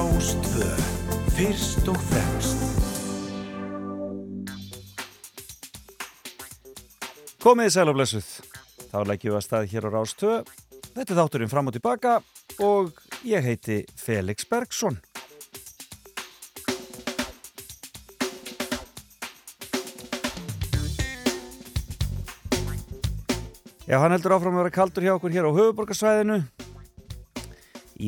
Rástvö, fyrst og fremst. Komið í sæl og blessuð. Þá leggjum við að staði hér á Rástvö. Þetta er þátturinn fram og tilbaka og ég heiti Felix Bergsson. Já, hann heldur áfram að vera kaldur hjá okkur hér á höfuborgarsvæðinu.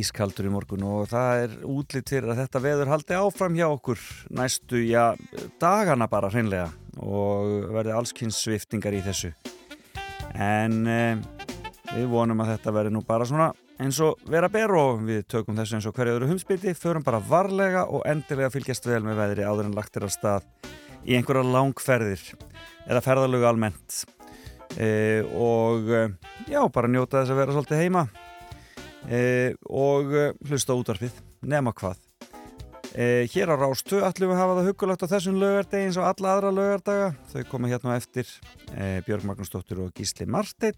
Ískaldur í morgun og það er útlýtt fyrir að þetta veður haldi áfram hjá okkur næstu, já, dagana bara hreinlega og verði allskynnsviftingar í þessu. En eh, við vonum að þetta verði nú bara svona eins og vera ber og við tökum þessu eins og hverju öðru humspiti, förum bara varlega og endilega fylgjast vel með veðri áður en lagt er að stað í einhverja langferðir eða ferðalögu almennt e, og e, já, bara njóta þess að vera svolítið heima e, og e, hlusta útvarfið, nema hvað. E, hér á Rástu ætlum við að hafa það hugulagt á þessum lögardegi eins og alla aðra lögardaga þau koma hérna eftir e, Björg Magnúsdóttir og Gísli Marteinn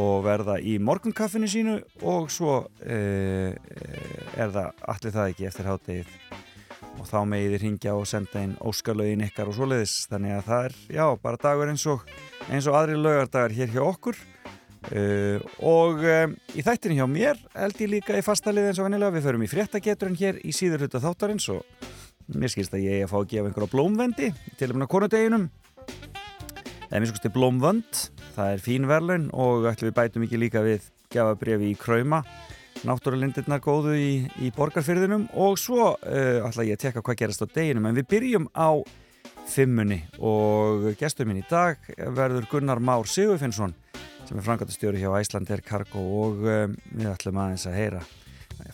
og verða í morgunkaffinu sínu og svo er það allir það ekki eftir háttegið og þá megið þið ringja og senda inn óskalögin ykkar og svoleiðis. Þannig að það er, já, bara dagur eins og eins og aðri lögardagar hér hjá okkur uh, og um, í þættinu hjá mér held ég líka í fastalið eins og vennilega, við förum í fréttageturinn hér í síður hluta þáttarins og mér skilst að ég er að fá að gefa einhverja blómvendi til um hana konudeginum. Eða mér skilst að blómvönd. Það er fín verðlun og ætlum við bætum ekki líka við gefa brefi í kræma náttúrulindirnar góðu í, í borgarfyrðinum og svo uh, ætla ég að tekka hvað gerast á deginum. En við byrjum á fimmunni og gestur minn í dag verður Gunnar Már Sigurfinnsson sem er frangatastjóri hjá Æslander Cargo og um, við ætlum aðeins að heyra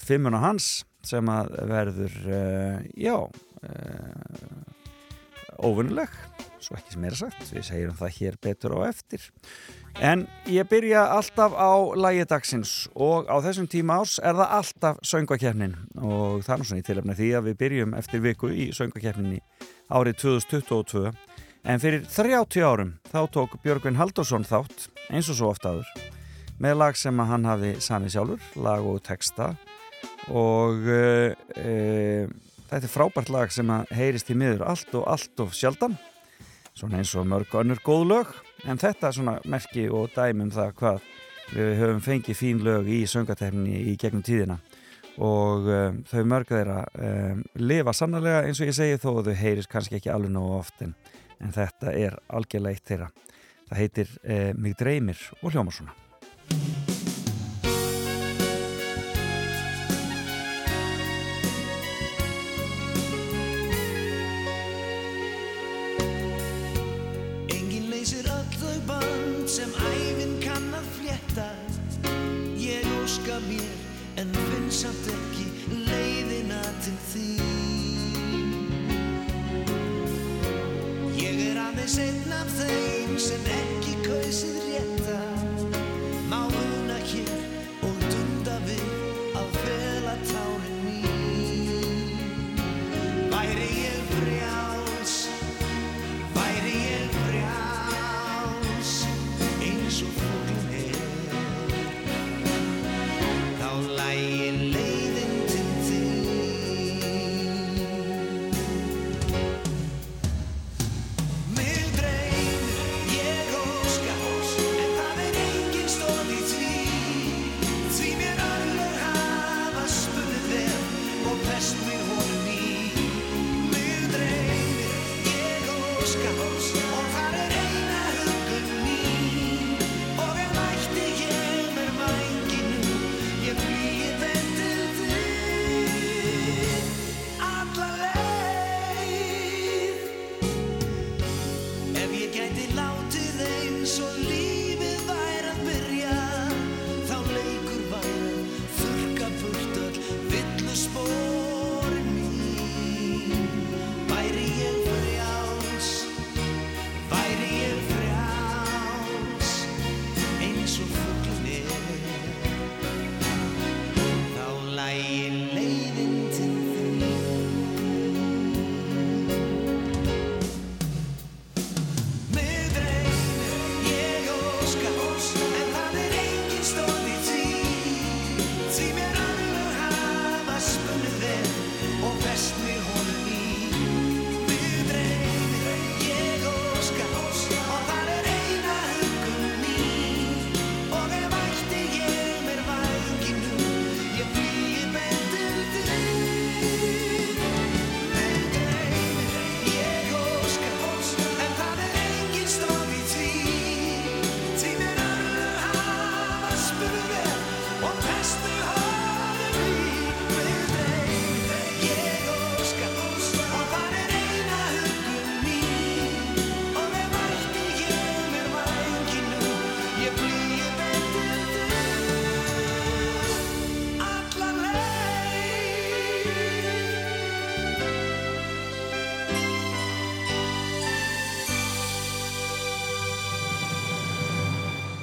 fimmuna hans sem að verður uh, já uh, óvinnuleg svo ekki sem er sagt, við segjum það hér betur á eftir. En ég byrja alltaf á lægi dagsins og á þessum tíma ás er það alltaf söngvakefnin og það er svona í tilöfna því að við byrjum eftir viku í söngvakefninni árið 2022 en fyrir 30 árum þá tók Björgvin Haldursson þátt eins og svo ofta aður með lag sem hann hafi samið sjálfur, lag og texta. Og e, e, þetta er frábært lag sem að heyrist í miður allt og allt og sjaldan. Svona eins og mörg önnur góð lög. En þetta er svona merki og dæmum það hvað við höfum fengið fín lög í söngatefni í gegnum tíðina. Og um, þau mörg þeirra um, lifa sannlega eins og ég segi þó að þau heyrir kannski ekki alveg nógu oft en, þetta er algjörlega eitt þeirra. Það heitir um, Mig dreymir og hljóma svona. Sem æfinn kann að flétta. Ég óska mér en finn samt ekki leiðina til þín Ég er aðeins einn af þeim sem ekki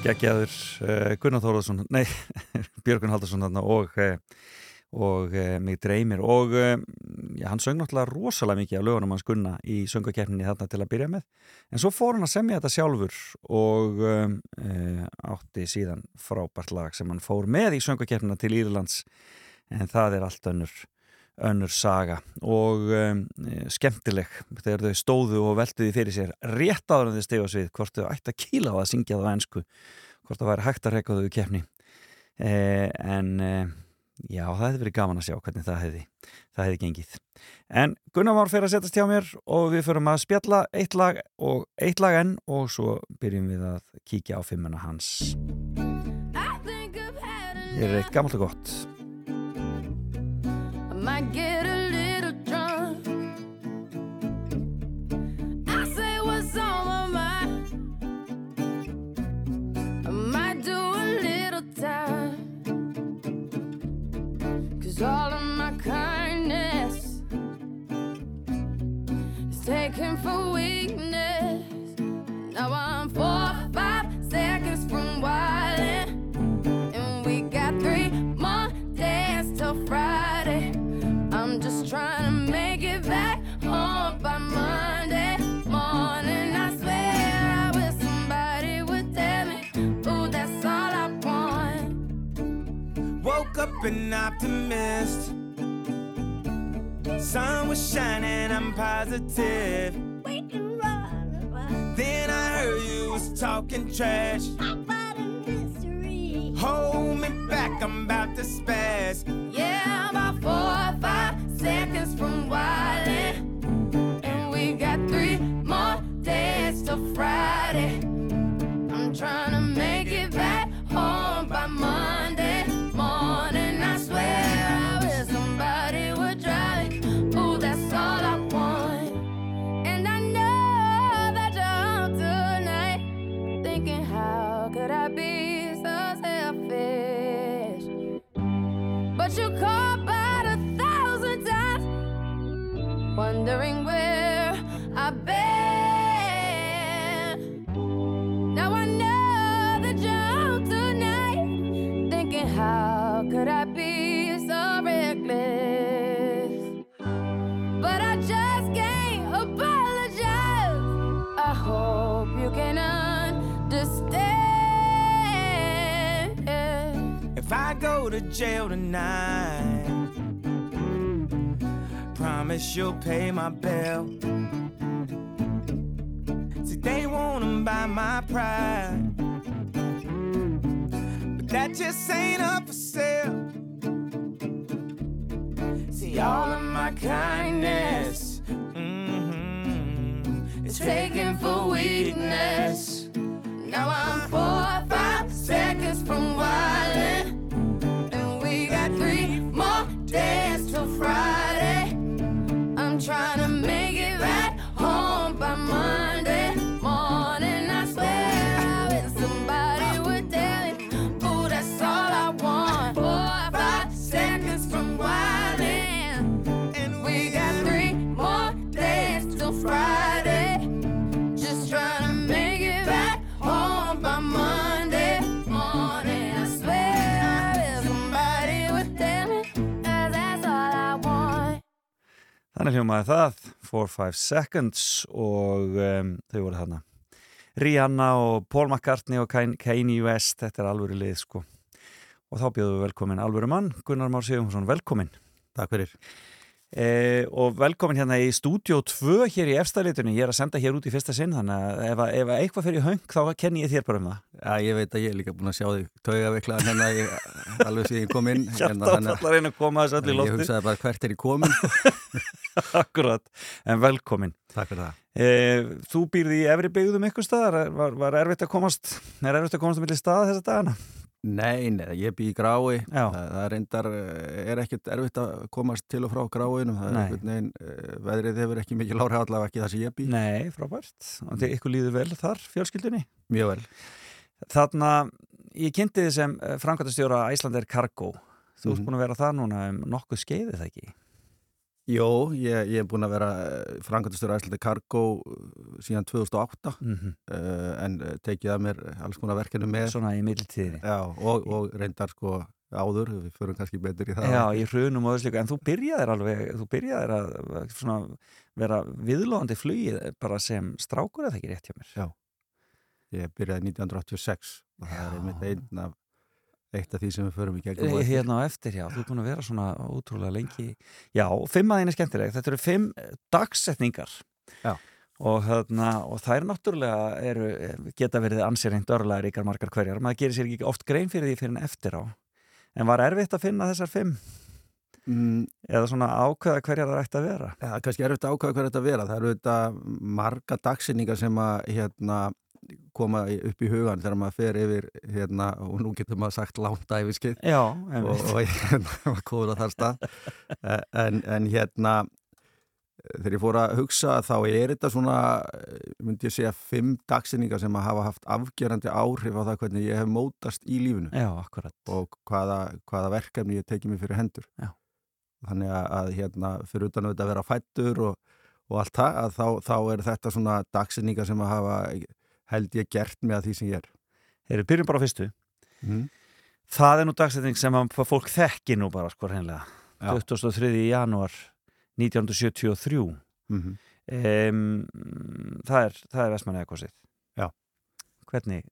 geggjaður uh, Gunnar Þóruðsson, nei Björgun Haldarsson og, uh, og uh, mig dreymir. Og já, hann söng náttúrulega rosalega mikið af lögunum hans Gunna í söngakefninni þarna til að byrja með. En svo fór hann að semja þetta sjálfur og átti síðan frábært lag sem hann fór með í söngakefnina til Írlands. En það er allt önnur önnur saga. Og um, skemmtileg þegar þau stóðu og velduði fyrir sér rétt áður en þau stegu á svið hvort þau ætti að kýla á að syngja það á ennsku hvort það væri hægt að reyka þau í kefni eh, en eh, já, það hefði verið gaman að sjá hvernig það hefði það hefði gengið. En Gunnar var fyrir að setjast hjá mér og við förum að spjalla eitt lag og eitt lag enn og svo byrjum við að kíkja á fimmuna hans. Ég er gammalt og gott might get a little drunk. I say what's on my mind. I might do a little time. Cause all an optimist. Sun was shining, I'm positive. Then I heard you was talking trash. Hold me back, I'm about to spaz. To jail tonight, promise you'll pay my bill. See, they wanna buy my pride, but that just ain't up for sale. See, all of my kindness mhm, is taken for weakness. Now I'm four or five seconds from wildin', dance till Friday. Þannig hljómaði það 4-5 Seconds og um, þau voru þarna. Rihanna og Paul McCartney og Kanye West, þetta er alvöru lið sko. Og þá bjóðum við velkomin alvöru mann, Gunnar Már Sigurðsson, velkomin. Takk fyrir. E, og velkomin hérna í Studio 2 hér í efstæðleitunni, ég er að senda hér út í fyrsta sinn þannig að ef, að- ef að eitthvað fyrir höng þá kenni ég þér bara um það Já, ég veit að ég er líka búin að sjá þig tauga veikla hérna ég, alveg sem ég kom inn. hérna, koma þessu allir Ég hugsaði bara hvert er ég komin. Akkurat, en velkomin Takk fyrir það. e, Þú býrði í efri byggðum ykkur staðar, var, var erfitt að komast er erfitt að komast um milli staða þessa dagana? Nei, nei, ég bý í grái. Það, það reyndar, eh, er ekkert erfitt að komast til og frá gráinu. Það er Nei. einhvern veginn, eh, veðrið hefur ekki mikið lári allavega ekki það sem ég bý. Nei, frábært. Og þið ykkur líður vel þar, fjölskyldunni? Mjög vel. Þarna, ég kynnti þið sem framkvæmtastjóra Æslander Cargo. Þú ert Mhm. búin að vera það núna um nokkuð skeiðið það ekki? Jó, ég, ég er búin að vera frangandastur æslandi Cargo uh, síðan 2008 Mm -hmm. uh, en uh, tekið að mér alls konar verkefni með Svona í middeltíðinni. Já, og, og reyndar sko áður, við förum kannski betur í það Já, í hrunum og þessu líka, en þú byrjaðir alveg, þú byrjaðir að svona, vera viðlóðandi flugið bara sem strákur eða ekki rétt hjá mér. Já. Ég byrjaði 1986 og það er einmitt einn af eitt af því sem við förum í gegnum á Eh, eftir. Hérna á eftir, já, þú er búin að vera svona ótrúlega lengi. Já, fimm aðeins er skemmtileg, þetta eru fimm eh, dagsetningar. Já. Og, þarna, og þær náttúrulega eru, eh, geta verið ansýrreind örlega ríkar margar hverjar. Maður gerir sér ekki oft grein fyrir því fyrir en eftir á. En var erfitt að finna þessar fimm? Mm, Eða svona ákveða hverjar það ætti að vera? ja, kannski er þetta ákvæða hver þetta vera. Það eru þetta marga dagsinningar sem að hérna, koma upp í hugan þegar maður fer yfir hérna, og nú getur maður sagt langt æfiskið Já, og, og hérna komið á þar stað. Eh, en, en hérna þegar ég fór að hugsa þá er þetta svona, myndi ég segja fimm dagsinningar sem að hafa haft afgerandi áhrif á það hvernig ég hef mótast í lífinu. Já, og hvaða, hvaða verkefni ég tekið mér fyrir hendur. Já. þannig að, að hérna fyrir utan að vera fættur og, og allt það, að þá, þá er þetta svona dagsinningar sem að hafa held ég gert með því sem ég er Þeir eru byrjum bara á fyrstu. mm. Það er nú dagsetning sem fólk þekki nú bara, sko, hreinlega. Já. 23. janúar 1973. Mm -hmm. Um, það er, það er Vestmannaða kosið. Já. Hvernig?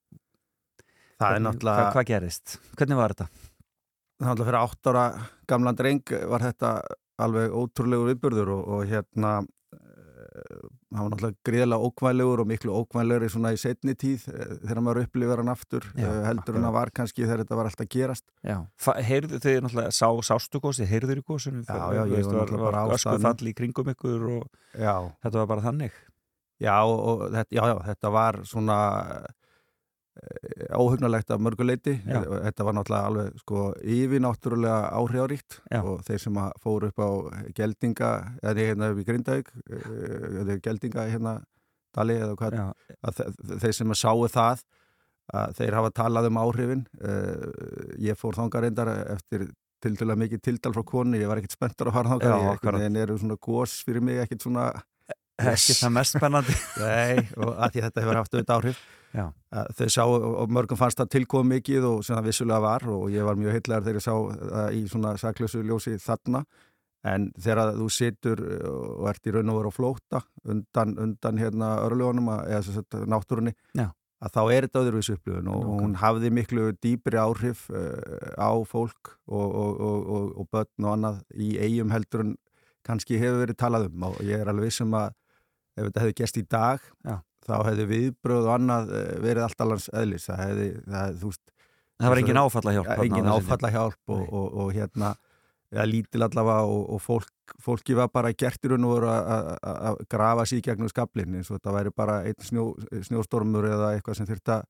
það er hvernig- náttúrulega Hvað, hvað gerist? Hvernig var þetta? náttúrulega fyrir átt ára gamlan dreng var þetta alveg ótrúlegu viðburður og, og hérna hann var náttúrulega gríðilega ókvæðlegur og miklu ókvæðlegur svona í setni tíð eh, þegar maður upplifir hann aftur Já, eh, heldur hann að var kannski þegar þetta var alltaf gerast Já. Heyrðu þið náttúrulega, sá, sástu kosið, heyrður í kosinu? Já, já, ég var náttúrulega bara á Ösku staðnum. fall í kringum ykkur og Já, þetta var bara þannig. já, og, og þetta, já, já, þetta var svona eh, óhugnalegt af mörguleiti þetta var náttúrulega alveg sko yfir náttúrulega áhrifaríkt og þeir sem að fóru upp á geldinga eða hérna upp í Grindavík eða geldinga hérna Dali eða hvað, þeir sem sáu það að þeir hafa talað um áhrifin. Uh, ég fór þangað reyndar eftir til dæla mikið tildal frá konu ég var ekkit spenntur að fara akkurat. en eru svona gós fyrir mig ekkit svona Ekki það mest spennandi. Nei, og að því þetta hefur haft auðvitað áhrif þau sá, og mörgum fannst það tilkom mikið og sem það vissulega var og ég var mjög heitlegar þegar ég sá það í svona saklösu ljósi þarna en þegar þú situr og ert í raun og veru á flóta undan, undan hérna örljónum eða náttúrunni Já. að þá er þetta öðruvísu upplifun og Nákvæmlega. hún hafði miklu dýpri áhrif uh, á fólk og, og, og, og, og börn og annað í eigum heldur en kannski hefur verið talað um og ég er alveg vissum að ef þetta hefði gest í dag Já. Þá hefði viðbröð og annað eh, verið allt allans eðlis. Það hefði, það þú veist Það var engin áfalla hjálp. engin áfalla hjálp og, og, og hérna eða lítil allavega og, og fólk, fólki var bara gert í raun og voru að grafa sér gegnum skablin eins og þetta væri bara einn snjó, snjóstormur eða eitthvað sem þurft að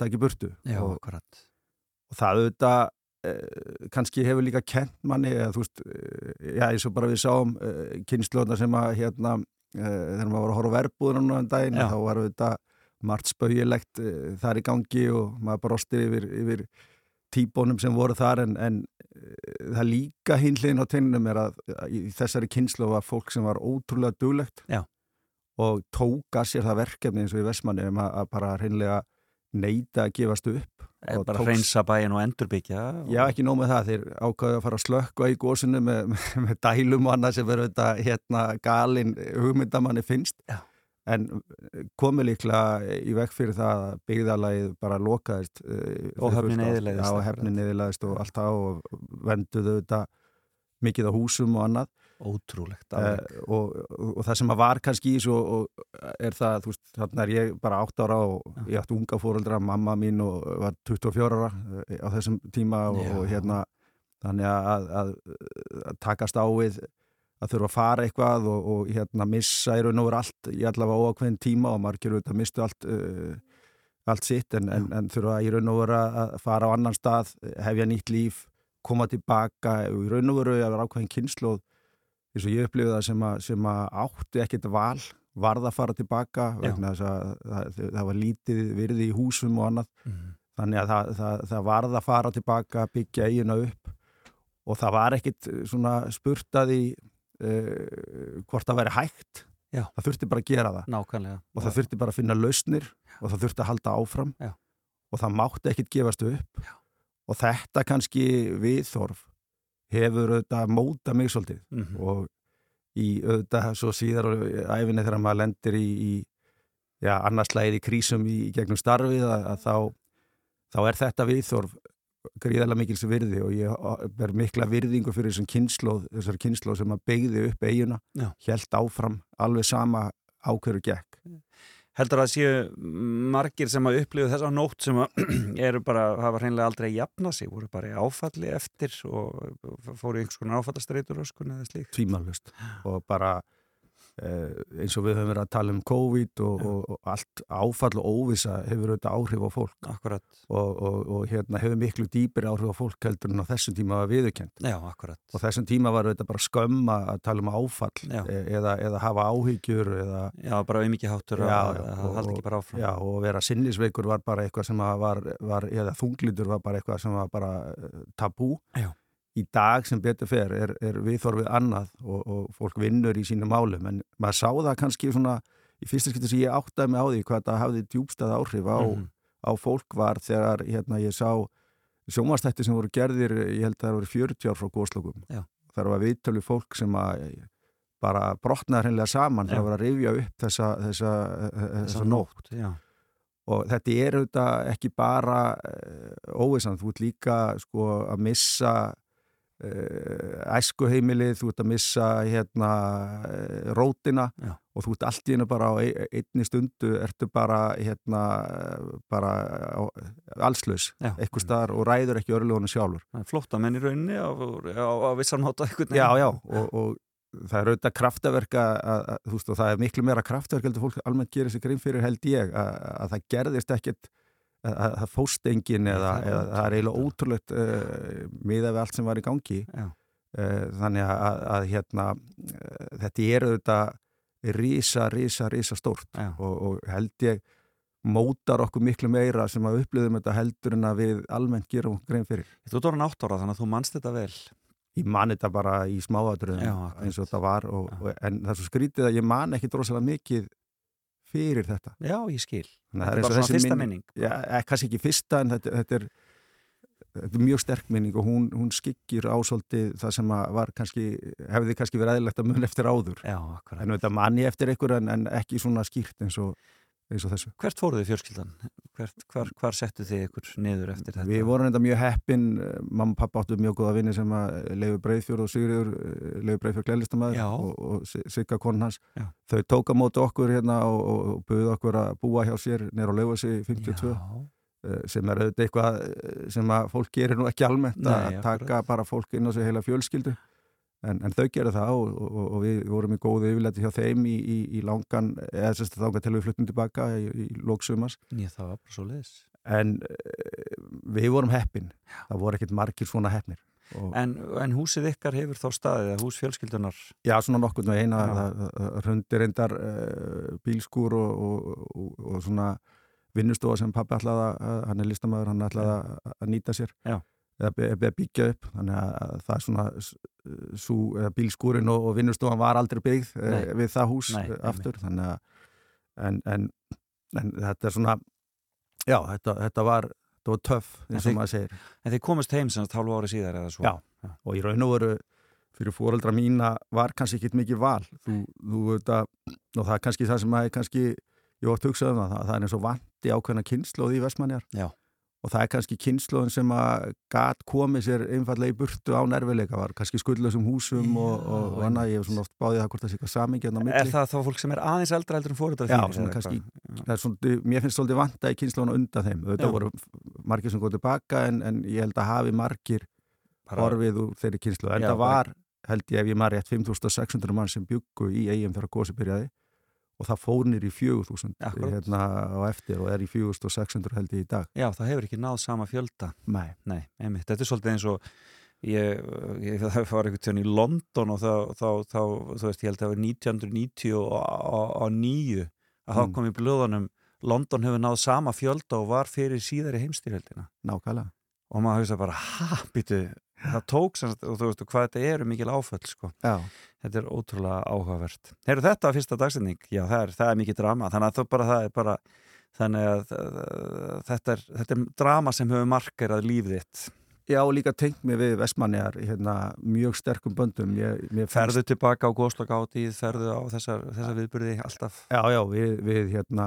taka í burtu. Já, og, og það auðvitað eh, kannski hefur líka kent manni eða þú veist, eh, já eins og bara við sáum kynnslóðna sem að hérna þegar maður var að horfa á verbúðunum um daginn þá var auðvitað margt spauðilegt eh, þar í gangi og maður brosti yfir, yfir tíbónum sem voru þar en, en eh, það líka hinliðin á teininum er að að í þessari kynslu var fólk sem var ótrúlega duglegt Já. og tóka sér það verkefni eins og í Vestmanni um að, bara hreinlega neita að gefast upp og bara tókst- hreinsa bæin og endurbyggja. og- Já, ekki nóg með það, þeir ákvæðu að fara að slökka í gósinu með, með, dælum og annað sem verður þetta hérna galin hugmyndamanni finnst Já. en komið líklega í vekk fyrir það að byggðalagið bara lokaðist eh, Og eyðilagðist, Já, akkurat. hefnin eðilaðist og allt það og venduðu þetta mikið á húsum og annað Ótrúlegt. uh, og, og, og það sem að var kannski í þessu og, og er það, þú veist, þarna er ég bara 8 ára og ég átti unga fóreldra mamma mín og var 24 ára eh, á þessum tíma og, og hérna þannig að, að, að takast á við að þurfa að fara eitthvað og, og hérna missa í raun og veru allt í allavega óakveðin tíma og margir auðvitað mistu allt uh, allt sitt en, en, en þurfa í raun og veru að fara á annan stað hefja nýtt líf, koma tilbaka og í raun og veru að vera ákveðin kynnslóð eins og ég upplifið það sem sem að átti ekkert val varð að fara tilbaka Já. vegna þess að það, það var lítið virði í húsum og annað Mhm. þannig að það, það, það varð að fara tilbaka byggja eiginu upp og það var ekkert svona spurtað í uh, hvort það væri hægt Já. það þurfti bara að gera það nákvæmlega og það þurfti bara að finna lausnir og það þurfti að halda áfram Já. og það mátti ekkit gefast upp Já. og þetta kannski viðþorf hefur auðvitað móta mig svolítið Mhm. og í auðvitað svo síðar og æfinni þegar maður lendir í, í já, annarslægið í krísum í, í gegnum starfið að, að þá, þá er þetta viðþorf gríðarlega mikils virði og ég ber mikla virðingu fyrir þessum kynnslóð, þessar kynnslóð sem að beigði upp eiguna, held áfram alveg sama ákveður gekk. Heldur að séu margir sem að upplifu þessa nótt sem að eru bara, hafa hreinlega aldrei jafna sig, voru bara í áfalli eftir og fóru í einhvers konar áfallastreitur og sko neða slíkt. Tvímalust og bara eins og við höfum verið að tala um COVID og, Já. og, og allt áfall og óvisa hefur auðvitað áhrif á fólk. Akkurat, og, og, og hérna hefur miklu dýpri áhrif á fólk heldur en á þessum tíma var viðurkend já, og þessum tíma var auðvitað bara skömma að tala um áfall e eða, eða hafa áhyggjur eða, Já, bara ekki háttur Já, að og- haldi ekki bara áfram. já, og vera sinnisveikur var bara eitthvað sem að var, var eða þunglítur var bara eitthvað sem var bara eh, tabú. Já. Í dag sem betur fer er, er viðþorfið annað og, og fólk vinnur í sínum málum en maður sá það kannski svona í fyrsta skipti sem ég áttaði mig á því hvað það hafði djúbstað áhrif á, Mhm. á fólk var þegar hérna, ég sá sjónvastætti sem voru gerðir, ég held að það voru 40 ár frá góðslökum. Það var viðtölu fólk sem að bara brotnaði hreinlega saman Já. það var að rifja upp þessa, þessa, þessa nótt. Já, Og þetta er auðvitað ekki bara uh, óvissan, þú ert líka sko að missa æskuheimilið, þú ert að missa hérna uh, rótina Já. og þú ert allt í hennu bara á ein- einni stundu, ertu bara hérna bara allslaus, eitthvað staðar og ræður ekki örlugunum sjálfur. Að menn í rauninni á, á, á vissan hátta einhvern veginn Já, já, og, og það er auðvitað kraftaverka þú veist, og það er miklu meira kraftaverk heldur fólk almennt gerir sig grein fyrir held ég að, að það gerðist ekkert það fóst engin eða, það er eiginlega ótrúlegt uh, miða við allt sem var í gangi. Uh, þannig að, að hérna uh, þetta er auðvitað rísa, rísa, rísa stórt og, og held ég mótar okkur miklu meira sem að upplöðum þetta heldur en að við almennt gerum grein fyrir. Þú ert orðin átt ára þannig að þú manst þetta vel. Ég man þetta bara í smáadröðum eins og þetta var og, og, en það er svo skrítið að ég man ekki drosalega mikið fyrir þetta. Já, ég skil Þetta er og bara svona fyrsta minning- minning Já, eh, kannski ekki fyrsta en þetta, þetta, er, þetta er mjög sterk minning og hún, hún skikkir ásóldi það sem kannski, hefði kannski verið eðlilegt að mun eftir áður. Já, En þetta man ég eftir einhver en, en ekki svona skýrt eins og, eins og þessu. Hvert fóruð þið fjörskildan? Hvert, hvar, hvar settu þið ykkur niður eftir þetta? Við vorum þetta mjög heppin, mamma og pappa áttu mjög góða vinni sem að Leifur Breiðfjörð og Sigriður, eh, Leifur Breiðfjörð glælistamæður Já. og, og Si- Sigga konan hans. Já. Þau tóka móti okkur hérna og, og, buðu okkur að búa hjá sér nýra á Leifasi 52 Já, eh, sem er auðvitað eitthvað eh, sem að fólk gerir nú ekki almennt að taka bara fólk inn á sig heila fjölskyldu en, en þau gerðu það og, og, og við vorum í góðu yfirleiti hjá þeim í, í, í langan, eða þess að þánga til við fluttum tilbaka í, í lóksumas Nýja, það var bara svo leiðis en uh, við vorum heppin. Það voru ekkert margir svona heppnir. En, en húsið ykkar hefur þá staðið eða hús fjölskyldunar já, svona Já. það hrundir reyndar uh, bílskúr og, og, og, og svona vinnustofa sem pappi að, hann er listamæður, hann að, að nýta sér. Já. Eða by- eða byggja upp þannig að það er svona eða bílskúrin og, og vinnustofan var aldrei byggð Nei. uh, við það hús Nei, Nei, einmitt. aftur þannig að en, en, en þetta er svona já, þetta, þetta var þetta var töff, eins og maður segir En þið komist heim sem þetta hálfu ári síðar eða svo Já. og í raun og veru fyrir fóreldra mína var kannski ekkit mikið val þú, þú veit að og það er kannski það sem að er kannski ég vart hugsað um það, það, er eins og vanti ákveðna kynnslóð í Vestmanjar Já. Og það er kannski kynnslóðin sem að gat komið sér einfallega í burtu á nervileika var kannski skuldlausum húsum og, Já, og, og annað, ég hef svona oft báðið það hvort það sé eitthvað samingi hérna á Er milli það þá fólk sem er aðeins eldra eldur en fóruðar Já, svona kannski- það er svona, mér finnst svolítið vanta í kynnslóðina undan þeim, auðvitað voru margir sem góð tilbaka en, en ég held að hafi margir horfið úr þeirri kynslu en Já, það var, held ég ef ég maður rétt 5600 mann sem byggu í eigum þegar gósi byrjaði og það fór nýr í 4000 Akkúrat. hérna á eftir og er í 4600 held ég í dag Já, það hefur ekki náð sama fjölda Nei. Nei, einmitt, þetta er svolítið eins og ég, ég það var einhvern tíðan í London og þá, þá, þá þú veist, ég held að það var 1999 að þá Mm. kom í blöðunum London hefur náð sama fjölda og var fyrir síðari heimstyrjöldina nákvæmlega og maður hugsa bara, ha, býtu það tók sem sagt, og þú veist hvað þetta eru mikil áföll sko. Já, þetta er ótrúlega áhugavert. Heyrðu þetta að fyrsta dagsending, já það er, það er mikið drama. Þannig að bara, það er bara þannig að þetta, er, þetta er drama sem hefur markerað lífið þitt Já og líka tengt mig við Vestmanniðar hérna, mjög sterkum böndum. Ég, mér fannst- Ferðu tilbaka á góðslokk átíð, ferðu á þessar, þessar viðbyrði alltaf? Já, já, við, við hérna,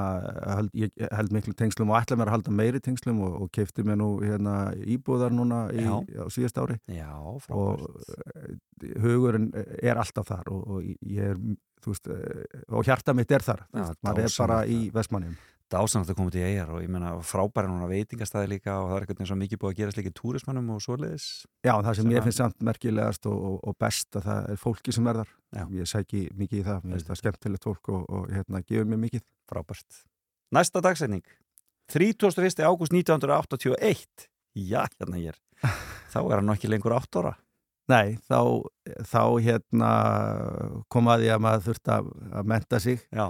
held, ég held miklu tengslum og ætla mér að halda meiri tengslum og, og keifti mér nú hérna, íbúðar núna í, á síðast ári. Já, og frábært. Eh, hugurinn er alltaf þar og, og ég er, þú veist, og hjarta mitt er þar, Já, maður er bara í Vestmanniðum. Dásanast að koma til eigar og ég menna frábæri núna veitingastæði líka og það er eitthvað eins og mikið búið að gera slikið túrismannum og svoleiðis. Já, það sem Sem ég finnst samt merkilegast og, og, og best að það er fólki sem er. Já. Ég sæki mikið í það, mér finnst það skemmtilegt fólk og, og hérna, gefur mér mikið. frábært. Næsta dagsetning. 31. ágúst 1981 Já, hérna ég er Þá er hann ekki lengur 8 ára. Nei, þá, þá hérna kom að því að maður þurfti að, að menta sig. Já,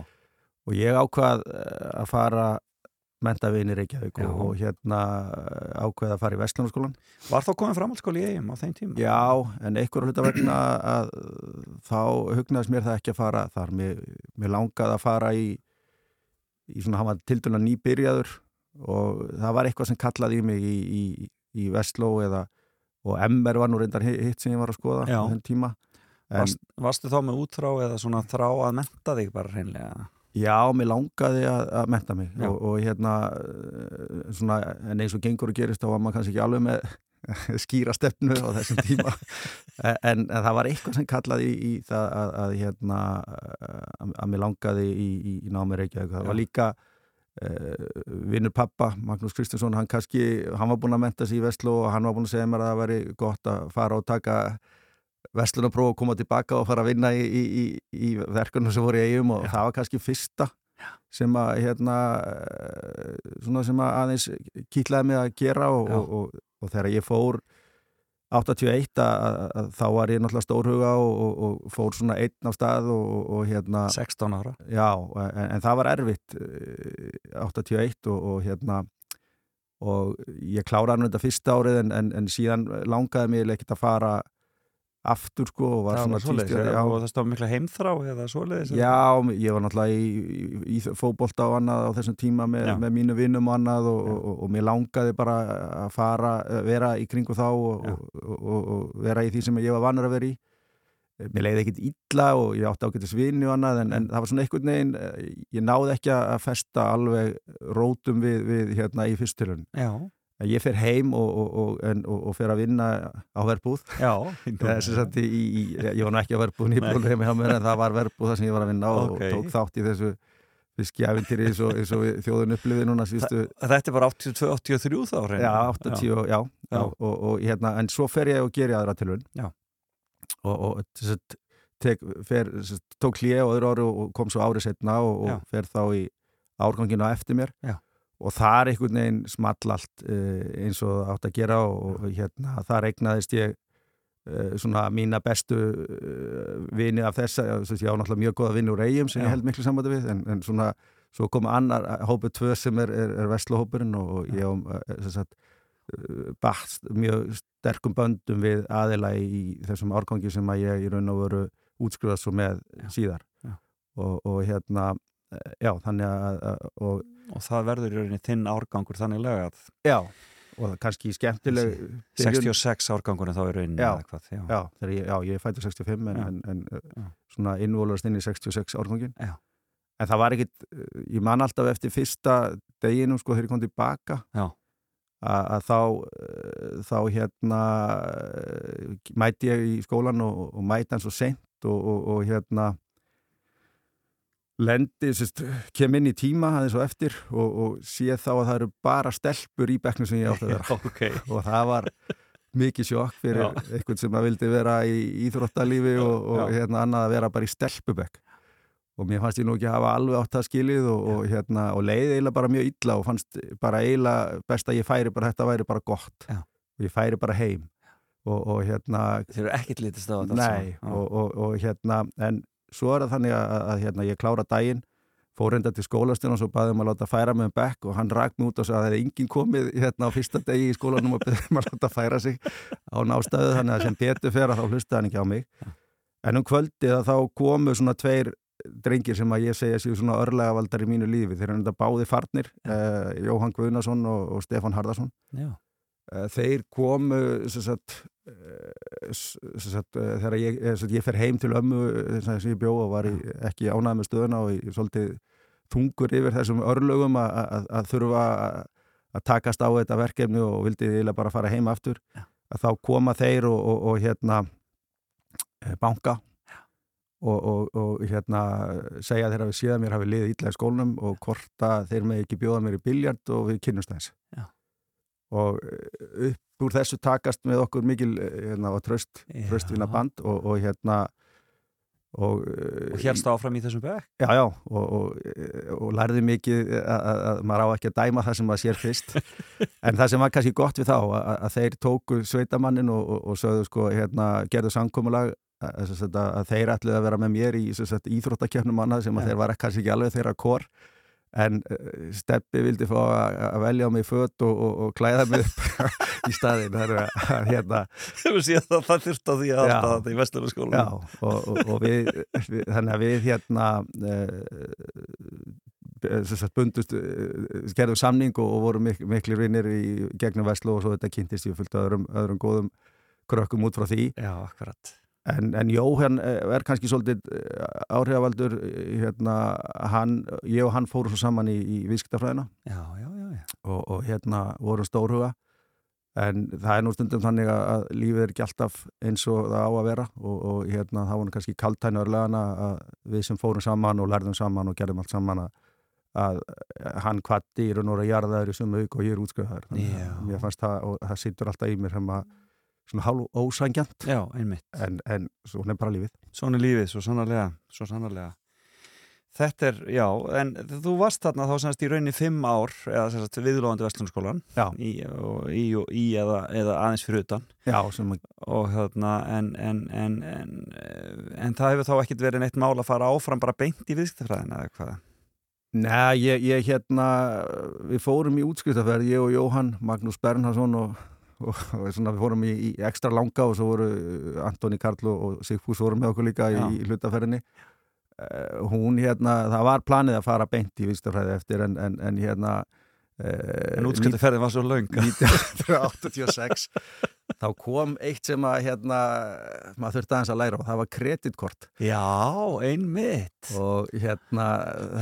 og ég ákvað eh, að fara mentaviðin í Reykjavík og, og hérna eh, ákveð að fara í Vestlunarskólan. var þá komin framhaldsskóli í eigum á þeim tíma? Já, en einhver hluta vegna að þá hugnaðist mér það ekki að fara þar. Mér, mér langaði að fara í, í svona, hann var tildurna nýbyrjaður og það var eitthvað sem kallaði í mig í, í, í Vestló eða og MR var nú reyndar hi- hitt sem ég var að skoða Já. á þenn tíma. En, Varst, varstu þá með útrá eða svona þrá að menta þig bara hreinlega? Já, mér langaði að, að menta mig og, og hérna eh, svona, en eins og gengur og gerist þá var maður kannski ekki alveg með skýra stefnu á þessum tíma. En, en það var eitthvað sem kallaði í, í það að, að hérna að, að mér langaði í, í, í námi Reykjavík. Það Já. var líka uh, vinnur pappa, Magnús Kristinsson hann kannski, hann var búinn að menta sig í Vestló og hann var búinn að segja mér að það væri gott að fara og taka verslunarpróf og koma tilbaka og fara að vinna í, í, í, í verkunum sem voru í eigum og Já. það var kannski fyrsta sem að hérna eh, svona sem að aðeins kýtlaði mig að gera og, og, og, og þegar ég fór 81 að, að, að þá var ég náttúrulega stórhuga og, og, og fór svona einn á stað og, og, og hérna 16 ára. Já, en, en það var erfitt eh, 81 og, og hérna og ég kláraði nú þetta fyrsta árið en, en, en síðan langaði mig ekkert að fara aftur sko og var Það svona já, og það stóð mikla heimþrá eða svoleiðis Já, ég var náttúrulega í, í, í fótbolta og annað á þessum tíma með, Já. með mínu vinnum og annað og, Já. og, og, og mér langaði bara að fara, vera í kringu þá og, Já. og, og, og vera í því sem ég var vanur að vera í. Mér leiði ekkit illa og ég átti ágættis vinni og annað en, en það var svona einhvern veginn, eh, ég náði ekki að festa alveg rótum við, við hérna í fyrstilun. Já, Ég fer heim og, og, og, og, og fer að vinna á verbúð já Það í, í, ég var nú ekki að verbúðin í mér en það var verbúð þar sem ég var að vinna og, Ok. og tók þátt í þessu fiskjæfintýri eins og, og þjóðun upplifið núna síðustu, Þetta er bara 82-83 þá já, hreinlega. 80 og, já, já, Já. og, og hérna, en svo fer ég og geri aðra tilun Já. og, og sem sagt, tók hlið á öðru ári og kom svo árið setna og, Já. og fer þá í árganginu á eftir mér Já. Og þar einhvern veginn small allt uh, eins og það átt að gera og, hérna, þar eignaðist ég uh, svona mína bestu uh, vini af þessa, ég á náttúrulega mjög góða vini úr eigum sem Já. ég held miklu sambandi við en, en svona, svo kom annar hópur tvö sem er, er, er vestlahópurinn og, og ég á bast mjög sterkum böndum við aðila í þessum árgangi sem að ég í raun og veru útskrifast svo með Já. síðar Já. og, og hérna eh, já, þannig að, og, Og það verður í rauninni þinn árgangur þannig lega að já, og kannski skemmtileg byrjun- 66 árgangurinn þá í rauninni Já. eða hvað, já. Já, ég, já, ég fættur 65 en, en, en uh, svona innvólarast inn í 66 árgangin Já. en það var ekkit, uh, ég man alltaf eftir fyrsta deginum sko þegar ég kom tilbaka Já. að, að þá þá hérna mæti ég í skólan og, og mæti hann svo seint og, og, og hérna lendi, sérst, kem inn í tíma aðeins og eftir og, og sé þá að það eru bara stelpur í bekknum sem ég átti að vera ok, og það var mikið sjokk fyrir Já. einhvern sem að vildi vera í íþróttalífi og, og Já. hérna annað að vera bara í stelpubekk og mér fannst ég nú ekki hafa alveg átt það skilið og, og hérna og leiði eiginlega bara mjög illa og fannst bara eiginlega best að ég færi bara þetta væri bara gott Já. og ég færi bara heim og, og hérna þeir eru ekkert litist á þetta nei saman. Já. og, og, og hérna en svo er það þannig að, að hérna, ég klára daginn fór enda til skólastjón og svo baði um að láta færa með um bekk og hann rak mig út og sagði að það hefði enginn komið hérna á fyrsta degi í skólanum og beðið um að láta færa sig á nástæðu þannig að sem betur fer að þá hlusta hann ekki á mig. En um kvöldið að þá komu svona tveir drengir sem að ég segja séu svona örlega valdar í mínu lífi. Þeir eru enda báði farnir eh, Jóhann Guðnason og, og Stefan Harðarsson Já. Eh, þeir komu sagt, eh, sagt, eh, þegar ég, sagt, ég fer heim til ömmu sem ég bjó og var í, ekki ánæð með stöðuna og ég svolítið þungur yfir þessum örlögum að- þurfa að- takast á þetta verkefni og vildi eiginlega bara fara heim aftur. Já. að þá koma þeir og, og, og hérna banka og, og, og hérna segja þeir að við séða mér hafi liðið illa í skólanum og hvort að þeir með ekki bjóða mér í biljart og við kynnumst þess Já. Og eh, upp úr þessu takast með okkur mikil eh, hérna, tröst, tröstvina band og, og hérna og, eh, Og helst áfram í þessum bekk? Já, já, og, og, og lærði mikið að, að, að maður á ekki að dæma það sem maður sér fyrst. En það sem var kannski gott við þá að, að þeir tóku sveitamannin og, og, og sögðu sko, hérna, gerðu samkomulag að, að, að þeir ætluði að vera með mér í íþróttakefnum annað sem að þeir var kannski ekki alveg þeirra kor en uh, Steppi vildi fá að, velja á mig fött og, og, og klæða mig upp í staðin þannig að hérna það þurft á því að halda þetta í vestlunarskólanum. Já, og, og, og við, við, þannig að við hérna uh, bundust, uh, gerðum samning og, vorum mik miklu vinnir í gegnum Veslu og svo þetta kynntist ég fullt öðrum, öðrum góðum krökkum út frá því Já, akkurat. En, en Jóhann eh, er kannski svolítið eh, áhrifavaldur eh, hérna, hann, ég og hann fórum svo saman í, í já. og, og hérna vorum stórhuga. En það er nú stundum þannig að, lífið er ekki alltaf eins og það á að vera. Og, og hérna það voru kannski kaltæni örlegana að við sem fórum saman og lærðum saman og gerðum allt saman að, að hann kvatti í raun og að jarðaður í sumu auk og ég er útskrifaður. Þannig að mér fannst það og það sittur alltaf í mér sem að svona hálf ósangjant Já, einmitt. en, en svona er bara lífið Svona er lífið, svo sannarlega, svo sannarlega. Þetta er, já, en þú varst þarna þá semst í rauninni fimm ár, eða semst viðlóðandi vestlunarskólan, Já. í, og, í, í eða, eða aðeins fyrir utan. Já, sem og þarna en, en, en, en, en það hefur þá ekkert verið neitt mál að fara áfram bara beint í viðskiptafræðina eða hvað? Nei, ég, ég hérna, við fórum í útskriftafærð, ég og Jóhann, Magnús Bernhardsson og, og, og svona, við fórum í, í ekstra langa og svo voru Antoni Karl og, Sigfús voru með okkur líka Já. í, í hlutaferðinni. Uh, hún hérna, það var planið að fara beint í viðskiptafræði eftir en, en, en hérna uh, En útskiptaferðin var svo löng. 1986 þá kom eitt sem að hérna, maður þurfti aðeins að læra og það var kreditkort Já, einmitt. og hérna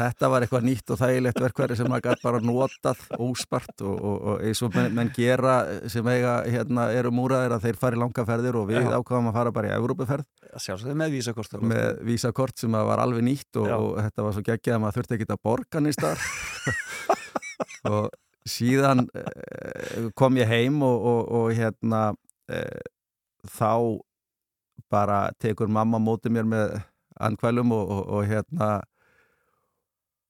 þetta var eitthvað nýtt og þægilegt verkværi sem maður gæti bara notað óspart og, og, og eins og menn, menn gera sem eiga hérna eru múraðir að þeir fari langa ferðir og við Já. ákvaðum að fara bara í Evrópuferð Sjálfsögðu með vísakort. með vísakort sem var alveg nýtt og, og þetta var svo geggjað að maður þurfti ekki að borga nýst þar og síðan eh, kom ég heim og, og, og hérna eh, þá bara tekur mamma móti mér með andkvælum og, og, og hérna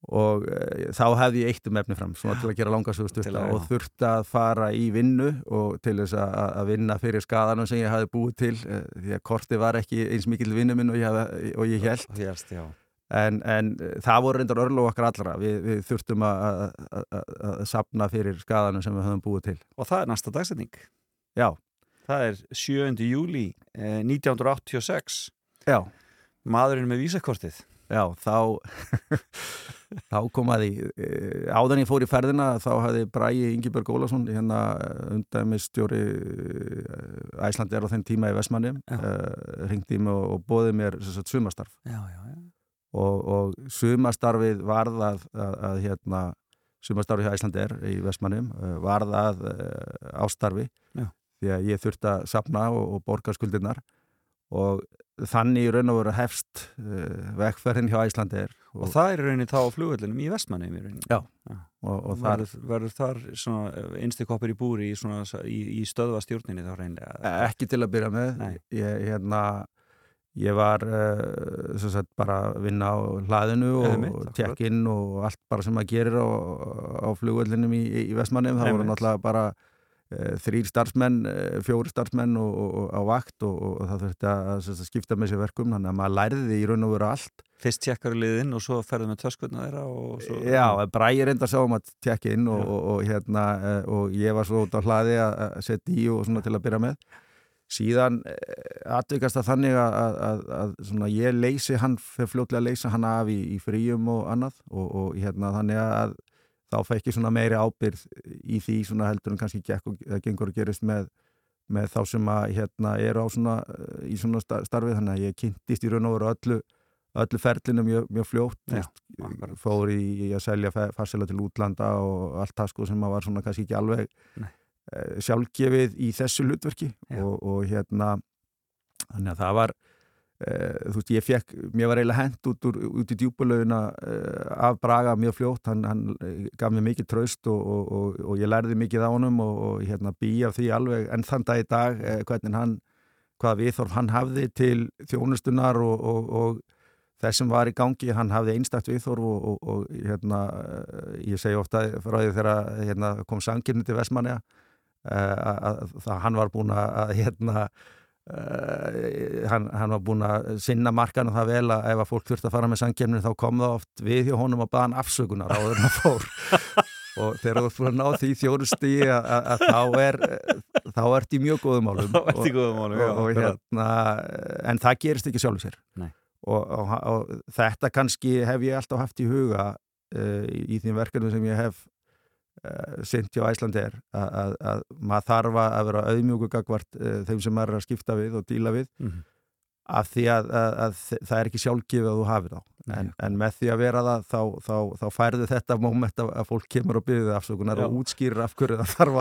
og e, þá hefði ég eitt um efni fram svona til að gera langa svo Til stutta að- og þurfti að fara í vinnu og til þess að, að vinna fyrir skadanum sem ég hafi búið til e, því að korti var ekki eins mikil vinnu minn og ég, hafði, og ég held Hérst, já. En, en eh, það voru reyndar örlóð okkar allra við, við þurftum að, sapna fyrir skadanum sem við höfum búið til Og það er næsta dagsetning. já, Það er 7. júli eh, 1986. já, Maðurinn með vísakortið. já þá þá kom að því eh, áðan ég fór í ferðina þá hafði Bræi Ingeberg Ólafsson hérna undæmistjóri Æslandi er á þenn tíma í Vestmanni uh, ringdi mig og, bóði mér sagt, sumastarf Já, já, já. Og, og sumastarfið varð að, að, að hérna sumastarfið hjá Æslandi er í Vestmannum varð að uh, ástarfi Já. því að ég þurfti að sapna og, og borga skuldirnar og þannig í raun og veru hefst uh, vegferðin hjá Æslandi er Og það er í rauninni þá á flugvöllinum í Vestmanni í rauninni. Já. og, og það verður, þar svona einstikoppur í búri í, svona, í, í stöðva stjórninni þá reynlega ekki til að byrja með ég, hérna, ég var uh, sagt bara að vinna á hlaðinu og tekinn og allt bara sem maður gerir á, á flugvöllinum í, í Vestmannum það voru náttúrulega bara e, þrýr starfsmenn, e, fjóri starfsmenn og, og, og á vakt og, og það þurfti að, að skipta með sér verkum. Þannig að maður læriði í raun og veru allt. Fyrst tjekkar liðinn og svo ferðum við töskutna þeirra og svo... Já, Bræði reynda sá um að tjekka inn og, og, hérna, og ég var svo út á hlaði að setja í og svona til að byrja með síðan atvikast það þannig að, að, að, að ég leysi hann, fyrir fljótlega að leysa hann af í, í fríum og annað og hérna þannig að þá ég svona meiri ábyrð í því heldur en kannski gekk og það gengur að gerist með, með þá sem að hérna eru á svona í svona starfið. Þannig að ég kynntist í raun og veru öllu öllu ferlinu mjög, mjög fljótt. Já, fór í, í að selja farsela til útlanda og allt það sko sem var svona kannski ekki alveg Nei. Sjálfgefið í þessu hlutverki og, og hérna þannig að það var Uh, þú veist, ég fekk, mér var eiginlega hend út, úr, út í djúbulöguna uh, af Braga mjög fljótt, hann, hann gaf mér mikið tröst og, og, og, og ég lærði mikið á honum og hérna býja því alveg enn þann dag í dag uh, hvernig hann, hvaða viðþorf hann hafði til þjónustunar og þess sem var í gangi, hann hafði einstakt viðþorf og hérna ég segi ofta frá því þegar hérna, kom sangirni til Vestmanja að hann var búin að hérna Uh, hann, hann var búin að sinna markan og það vel að ef að fólk þurft að fara með sangkjörnir þá kom það oft við hjá honum og baðan afsökunar á þurna fór. Og þegar þú fyrir að ná því þjórusti að, að, að þá er þá ert í mjög góðum málum. Og, og, og, hérna, en það gerist ekki sjálfur sér. Og þetta kannski hef ég alltaf haft í huga uh, í því verkefni sem ég hef Uh, sint hjá Æslandi er að, að, að maður þarf að vera auðmjögu gagvart uh, þeim sem maður er að skipta við og díla við mm -hmm. af því að, að það er ekki sjálfgefið að þú hafið þá. En, en með því að vera það þá, þá, þá færðu þetta móment að fólk kemur og byrðið afsökunar já. og útskýrir af hverju það þarf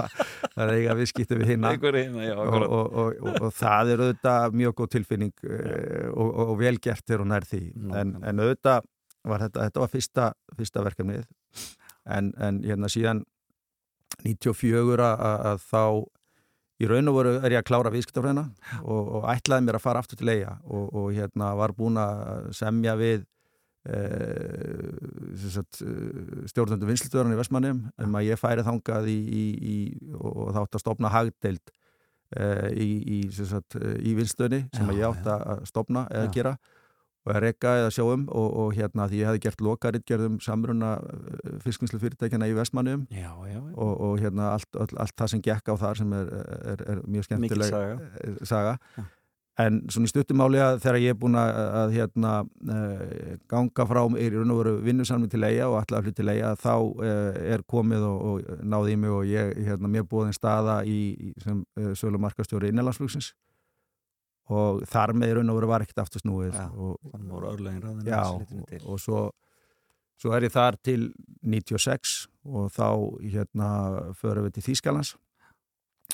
að eiga viðskipti við hinna og, og, og, og það er auðvitað mjög góð tilfinning uh, og velgert er hún nær því. En, en auðvitað var þetta, þetta var fyrsta, fyrsta verkefnið. En, en hérna síðan 94 að, að þá í raun og voru er ég að klára viðskiptafræðina og, og ætlaði mér að fara aftur til eiga og, og hérna var búin að semja við e, stjórnöndu vinslutöðurinn í Vestmannum um að ég færi þangað í, í, í, og þátt að stopna hagdeild e, í, í vinstöðni sem já, ég átt að stopna eða já. gera og að rekka eða sjáum og, og hérna því ég hefði gert lokarittgerðum samruna eh, fiskinslu fyrirtækjana í Vestmannum og, og hérna allt, all, allt það sem gekk á þar sem er, er, er mjög skemmtileg saga, eh, saga. en svona í stuttumáli að þegar ég er búin að, að hérna uh, ganga frá í raun og veru vinnusalmi til eiga og allar til eiga þá er komið og, og náði í mig og ég hérna mér búið einn staða í, í sem uh, sölu markastjóri innanlandsflugsins og þar með raun og veru var ekkert aftur snúið. Ja, og, já, og, og svo, svo er ég þar til 96 og þá hérna förum við til Þýskalands.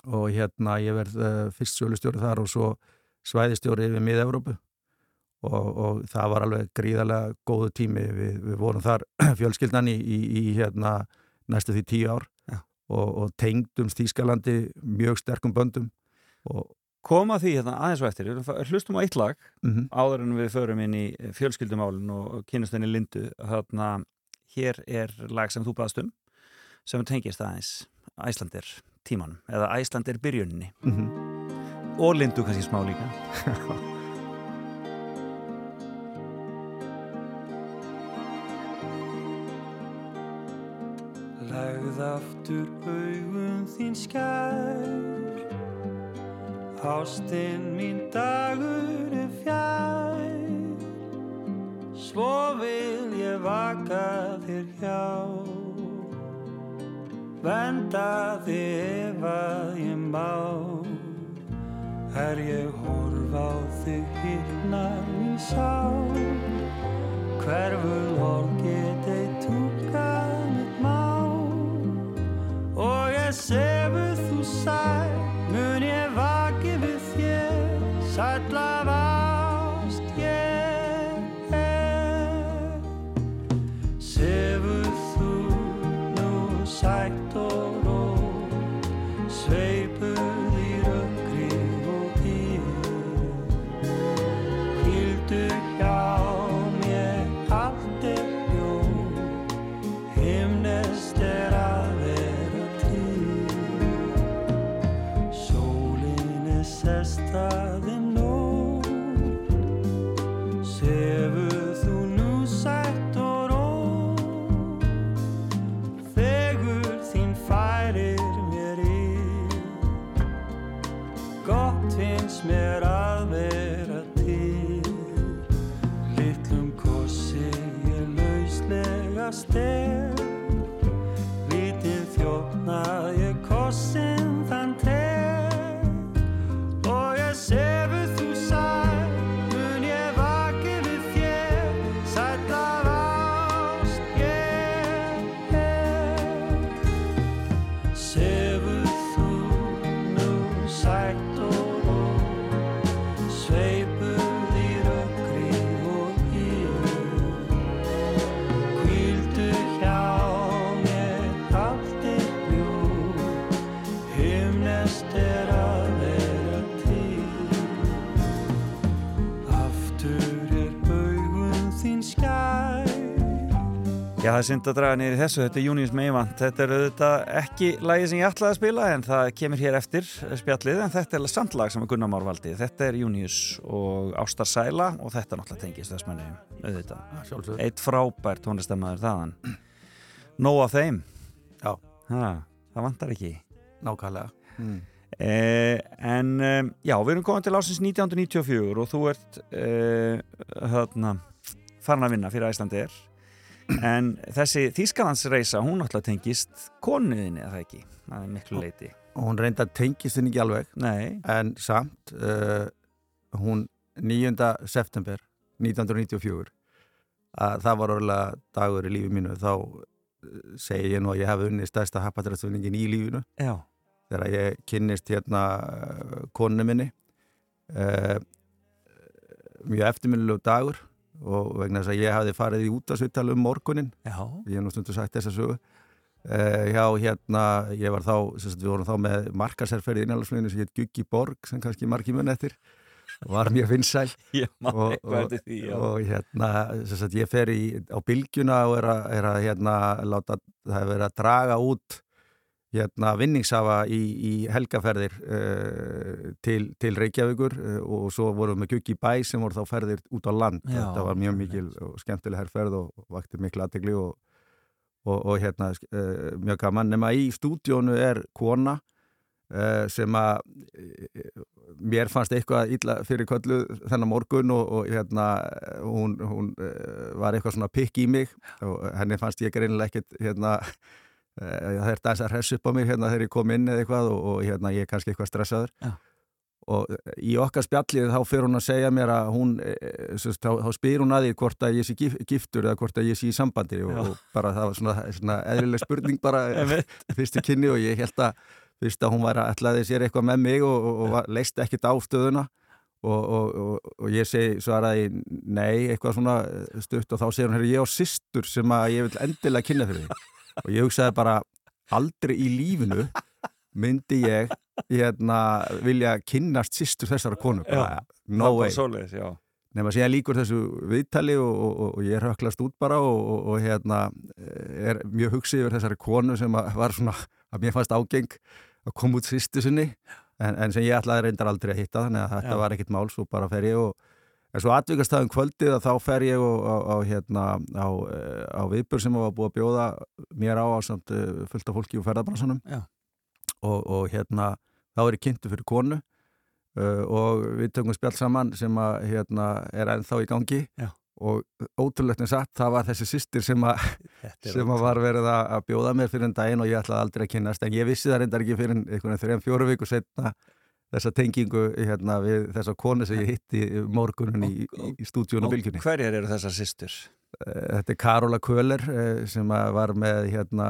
Og hérna ég verð uh, fyrst sjálfstjóri þar og svo svæðistjóri yfir miða-Európu og, og það var alveg gríðarlega góðu tími. Við, við vorum þar fjölskyldan í, í, í hérna næstu því tíu ár. Og tengdum Þýskalandi mjög sterkum böndum. Og koma því hérna aðeins og eftir. Hlustum á eitt lag mm -hmm. áður en við förum inn í fjölskyldumálun og kynast henni Lindu. Þarna hér er lag sem þú baðst um sem tengist aðeins Æslandir tímanum eða Æslandir byrjunni mm -hmm. og Lindu kannski smá líka. Legð aftur augum þín skær Ástinn mín dagur er fjær. Svo vil ég vaka þér hjá. Venda þig ef að ég má. Er ég horf á þig hirnar mín sá? Hverfur orð getið túkað mitt má. Og ég sefur þú sæl stay. Er synd að draga í þessu, þetta er Június Meivand þetta er auðvitað ekki lagi sem ég ætlaði að spila en það kemur hér eftir spjallið en þetta er samt lag sem er Gunnar Már valdi. Þetta er Június og Ástar Sæla og þetta náttúrulega tengist þess manni auðvitað, eitt frábær tónlistamæður þaðan. Nóg af þeim. Já. ha, Það vantar ekki. Nákvæmlega. Mm. Eh, en um, já, við erum komin til ásins 1994 og þú ert eh, hérna, farin að vinna fyrir Æslandir en þessi Þýskalandsreisa hún náttúrulega tengist konuðinni eða ekki, það er miklu leiti Og hún reynda tengist henni ekki alveg Nei, en samt uh, hún 9. september 1994 að það var orðlega dagur í lífi mínu þá uh, segi ég nú að ég hef unni stærsta happadrætsvinningin í lífinu. Já, þegar ég kynnist hérna uh, konu minni uh, mjög eftirminnilegu dagur og vegna þess að ég hafði farið í útasvittali um morgunin já, ég hef stundu sagt þessa sögu. Uh, já hérna ég var þá, sagt, við vorum þá með markaserferði innanlandsfluginu sem hétt Guggi Borg sem kannski margi mun eftir. Var mjög vinsæl. Og, og, og hérna sagt, ég fer í, á bylgjuna og er að, að hérna, láta, það er verið að draga út hérna vinningshafa í, í helgaferðir uh, til, til Reykjavíkur uh, og svo vorum við með Guggi Bæ sem voru þá ferðir út á land. Já, þetta var mjög mikil og skemmtileg herrferð og, og vakti miklu aðtegli og, og, og hérna uh, mjög gaman. Nema í stúdíónu er kona sem að mér fannst eitthvað illa fyrir köllu þennan morgun og, og hérna hún, hún var eitthvað svona pikk í mig og henni fannst ég greinilega ekkit hérna það er dans að hress upp á mig hérna þegar ég kom inn eða eitthvað og, og hérna ég er kannski eitthvað stressaður. Já. og í okkar spjallið þá fyrir hún að segja mér að hún eh, sem sagt, þá, þá spyr hún að því hvort að ég sé gif- giftur eða hvort að ég sé í sambandi og, og bara það var svona, svona eðlileg spurning bara fyrstu kynni og ég held að fyrst að hún var að ætlaði sér eitthvað með mig og, og, og leist ekkit á stöðuna og, og, og, og ég segi svaraði nei, eitthvað svona eh, stutt og þá segir hún, ég á systur sem að ég vil endilega kynna fyrir því og ég hugsaði bara aldrei í lífinu myndi ég hérna, vilja kynnast systur þessara konu bara, no way já. nema síðan líkur þessu viðtali og, og, og, og ég er höklast út bara og, og, og hérna er mjög hugsið yfir þessari konu sem að var svona að mér fannst ágeng að koma út sýstu sinni en, en sem ég ætlaði reyndar aldrei að hitta þannig að þetta Já. var ekkit mál, svo bara fer ég og en svo atvikastæðum kvöldið að þá fer ég og, á, á, hérna, á, eh, á viðbur sem var búið að bjóða mér á á samt eh, fullt af fólki úr ferðabransanum Já. og, og hérna þá er ég kynntu fyrir konu uh, og við tökum spjall saman sem að hérna er ennþá í gangi Já. og ótrúlegt en satt það var þessi systir sem er sem að var verið að bjóða mér fyrir en daginn og ég ætlaði aldrei að kynnast en ég vissi það reyndar ekki fyrir einhvern veginn þrejum fjóru viku setna þessa tengingu hérna, við þessa konu sem ég hitti morgunin í, í, stúdíun og bylgjunni. Hverjar eru þessar systur? Eh, Þetta er Karola Köhler eh, sem var með hérna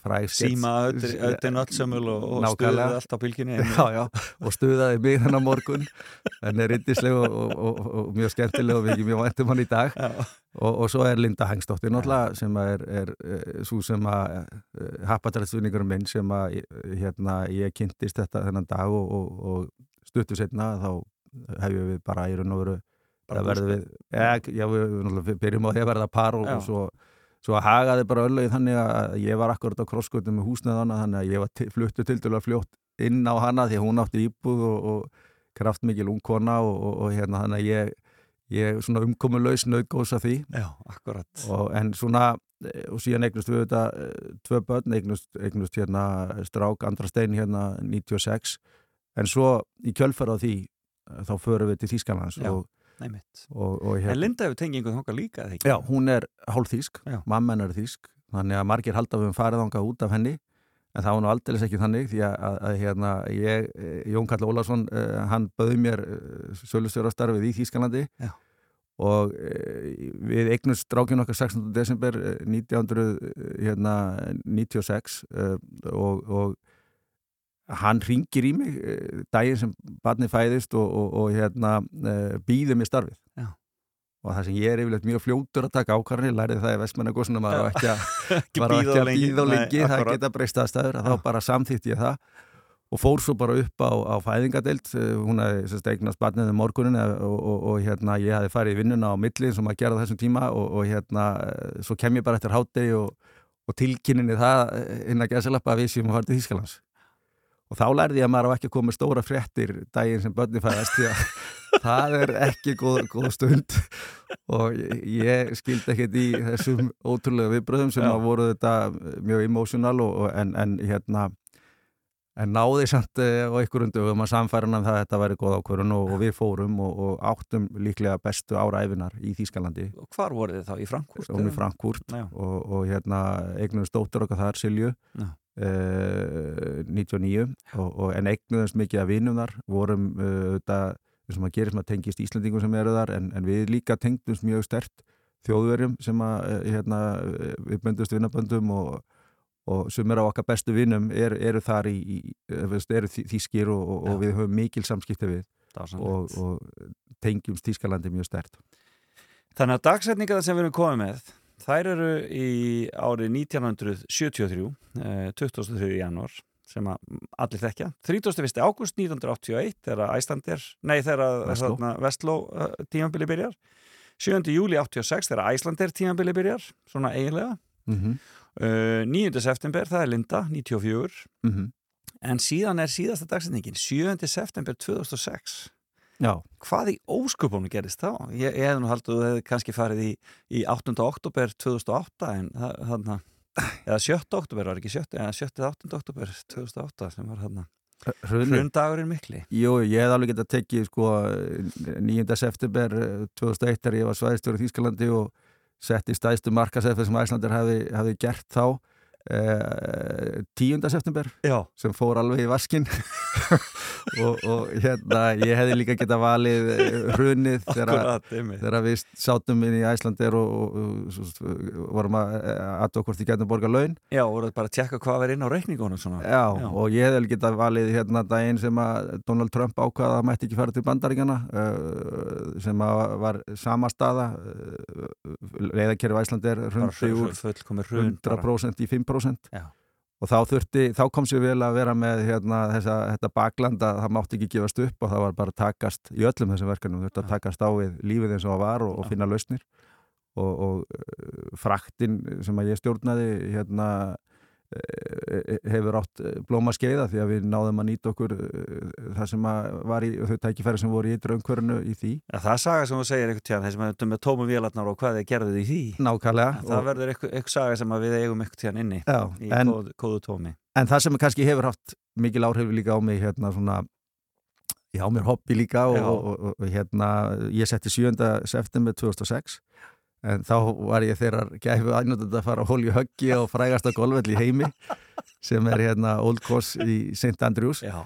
fræg Síma öllin öllsömmul og, og Nákvæmlega. stuðið allt á bylginni. Já, já, og stuðaði mig þennan morgun. En er yndisleg og, og, og, og mjög skemmtileg og mikið mjög væntum hann í dag. Og, og svo er Linda Hangsdóttir náttúrulega sem er, er, er svo sem að happadrætsvinningur minn sem að eh, hérna, ég kynntist þetta þennan dag og, og, og stuttu setna þá hefjum við bara í raun og veru það verður við, ja, já, við, við, byrjum á því að verða par og, og svo, svo hagaði bara öllögið þannig að ég var akkurat á krosskvöldum með húsneðana þannig að ég var fluttu til dæla fljótt inn á hana því að hún átti íbúð og, og kraftmikil ungkona og, og, og hérna þannig að ég, ég svona umkomulaus nöðgósa því. Já, akkurat. Og, en svona eh, og síðan eignust við þetta eh, tvö börn, eignust, eignust hérna strák Andra Stein hérna 96 en svo í kjölfara á því þá förum við til Þýskalands Já. Og, og, og En Linda hefur tengingu þónga líka, eða ekki? Já, hún er hálf þýsk, Já. mamma hennar er þýsk þannig að margir halda við um farið þangað út af henni en það var nú aldrei ekki þannig því að, að, að hérna, ég, eh, Jón Karl Ólason uh, hann bauð mér uh, sölustjórastarfið í Þýskalandi Já. og við eignust drákinu okkar 16. desember eh, 1996 uh, og, og hann ringir í mig uh, daginn sem barnið fæðist og, og, og hérna uh, býður mér starfið. Já. og það sem ég er yfirleitt mjög fljótur að taka ákvarðanir, lærið það í vestmennagossunum að það var ekki að að lengi. býða og Nei, lengi, það geta breyst aðstæður að þá bara samþýtt ég það. Og fór svo bara upp á, á fæðingadeild eh, hún hefði eignast barnið um morgunin eh, og, og, og hérna ég hefði farið í vinnuna á milli sem að gera þessum tíma og, og hérna eh, svo kem ég bara eftir hátegi og, og tilkynninni það eh, inn að gæsalappa að við séum að fara til Þýskalands og þá lærði ég að maður á ekki að koma stóra fréttir daginn sem börni fæðast því að það er ekki góð, góð stund og ég, skildi ekkert í þessum ótrúlega viðbröðum sem Já. að voru þetta mjög emotional og, og en, en hérna en náði samt uh, á einhverjum dögum að samfæra hann að þetta væri góð ákvörun og, og við fórum og, og áttum líklega bestu ára æfinar í Þýskalandi Og hvar voru þið þá? Í Frankfurt? og í Já. og, og hérna eignuðum stóttur okkar þar Silju Já. Uh, 99 og, og, en eignuðumst mikið af vinum þar. Vorum uh, þetta sem að gerist maður tengist Íslandingum sem eru þar en, en við líka tengdumst mjög stert þjóðverjum sem að uh, hérna, uh, við böndust vinnaböndum og, og sem eru á okkar bestu vinnum eru, eru þar í, í eh, eru þý- þýskir og, og, og við höfum mikil samskipti við og, og tengjumst Þýskalandi mjög stert Þannig að dagsetningar sem við erum komið með þær eru í árið 1973 eh, 23. januar sem að allir þekkja 31. ágúst 1981 þegar Æslandir, nei þegar Vestló. uh, tímambili byrjar 7. júli 86 þegar Æslandir tímambili byrjar, svona eiginlega mm -hmm. uh, 9. september, það er Linda 94, Mm -hmm. en síðan er síðasta dagsetningin 7. september 2006 Já, hvað í ósköpunum gerist þá? Ég, ég hef nú haldið að þú hefði kannski farið í, í 8. oktober 2008 en það, þarna, eða 7. oktober var ekki 7. eða 7. 8. oktober 2008 sem var þarna hrunni hrundagurinn mikli Jú, ég hef alveg getað tekið sko 9. september eh, 2001 þegar ég var svæðistjóri í Þýskalandi og setti stæðstu markasefið sem Æslandir hefði, hefði gert þá eh, 10. september Já, sem fór alveg í vaskin og, og hérna ég hefði líka getað valið eh, hrunið þegar við sátum inn í Æslandir og, og, og, og vorum að aðtók hvort ég getum borga laun Já, voruð bara að tjekka hvað verið inn á reikningunum Já, Já. og ég hefði getað valið hérna daginn sem að Donald Trump ákvaða að mætti ekki fara til bandaríkjana sem að var sama staða leiðakerfi Æsland er bara hrundi úr fullkomið hrund bara. 100% í 5% Já. og þá þurfti, þá kom sér vel að vera með hérna, þessa, þetta bakland að það mátti ekki gefast upp og það var bara takast í öllum þessum verkanum, þurfti að takast á við lífið eins og það var og, og finna lausnir. Og, og uh, fraktin sem að ég stjórnaði hérna hefur átt blóma skeiða því að við náðum að nýta okkur eh, það sem var í þau tækifæri sem voru í umhverfinu í því. Já, það er saga sem þú segir einhvern tíðan þeir sem er með tómum vélarnar og hvað þeir gerðuð í því. Nákvæmlega það og, verður eitthvað, eitthvað saga sem við eigum einhvern tíðan inni já, í en, kóðu, kóðu tómi. en það sem kannski hefur haft mikil áhrif líka á mig hérna svona já, mér hobby líka og, og, og, og hérna ég setti 7. september 2006 en þá var ég þeirrar gæfu aðnjótt að fara að hólja höggi á frægasta golfell í heimi sem er hérna Old Course í St. Andrews Já,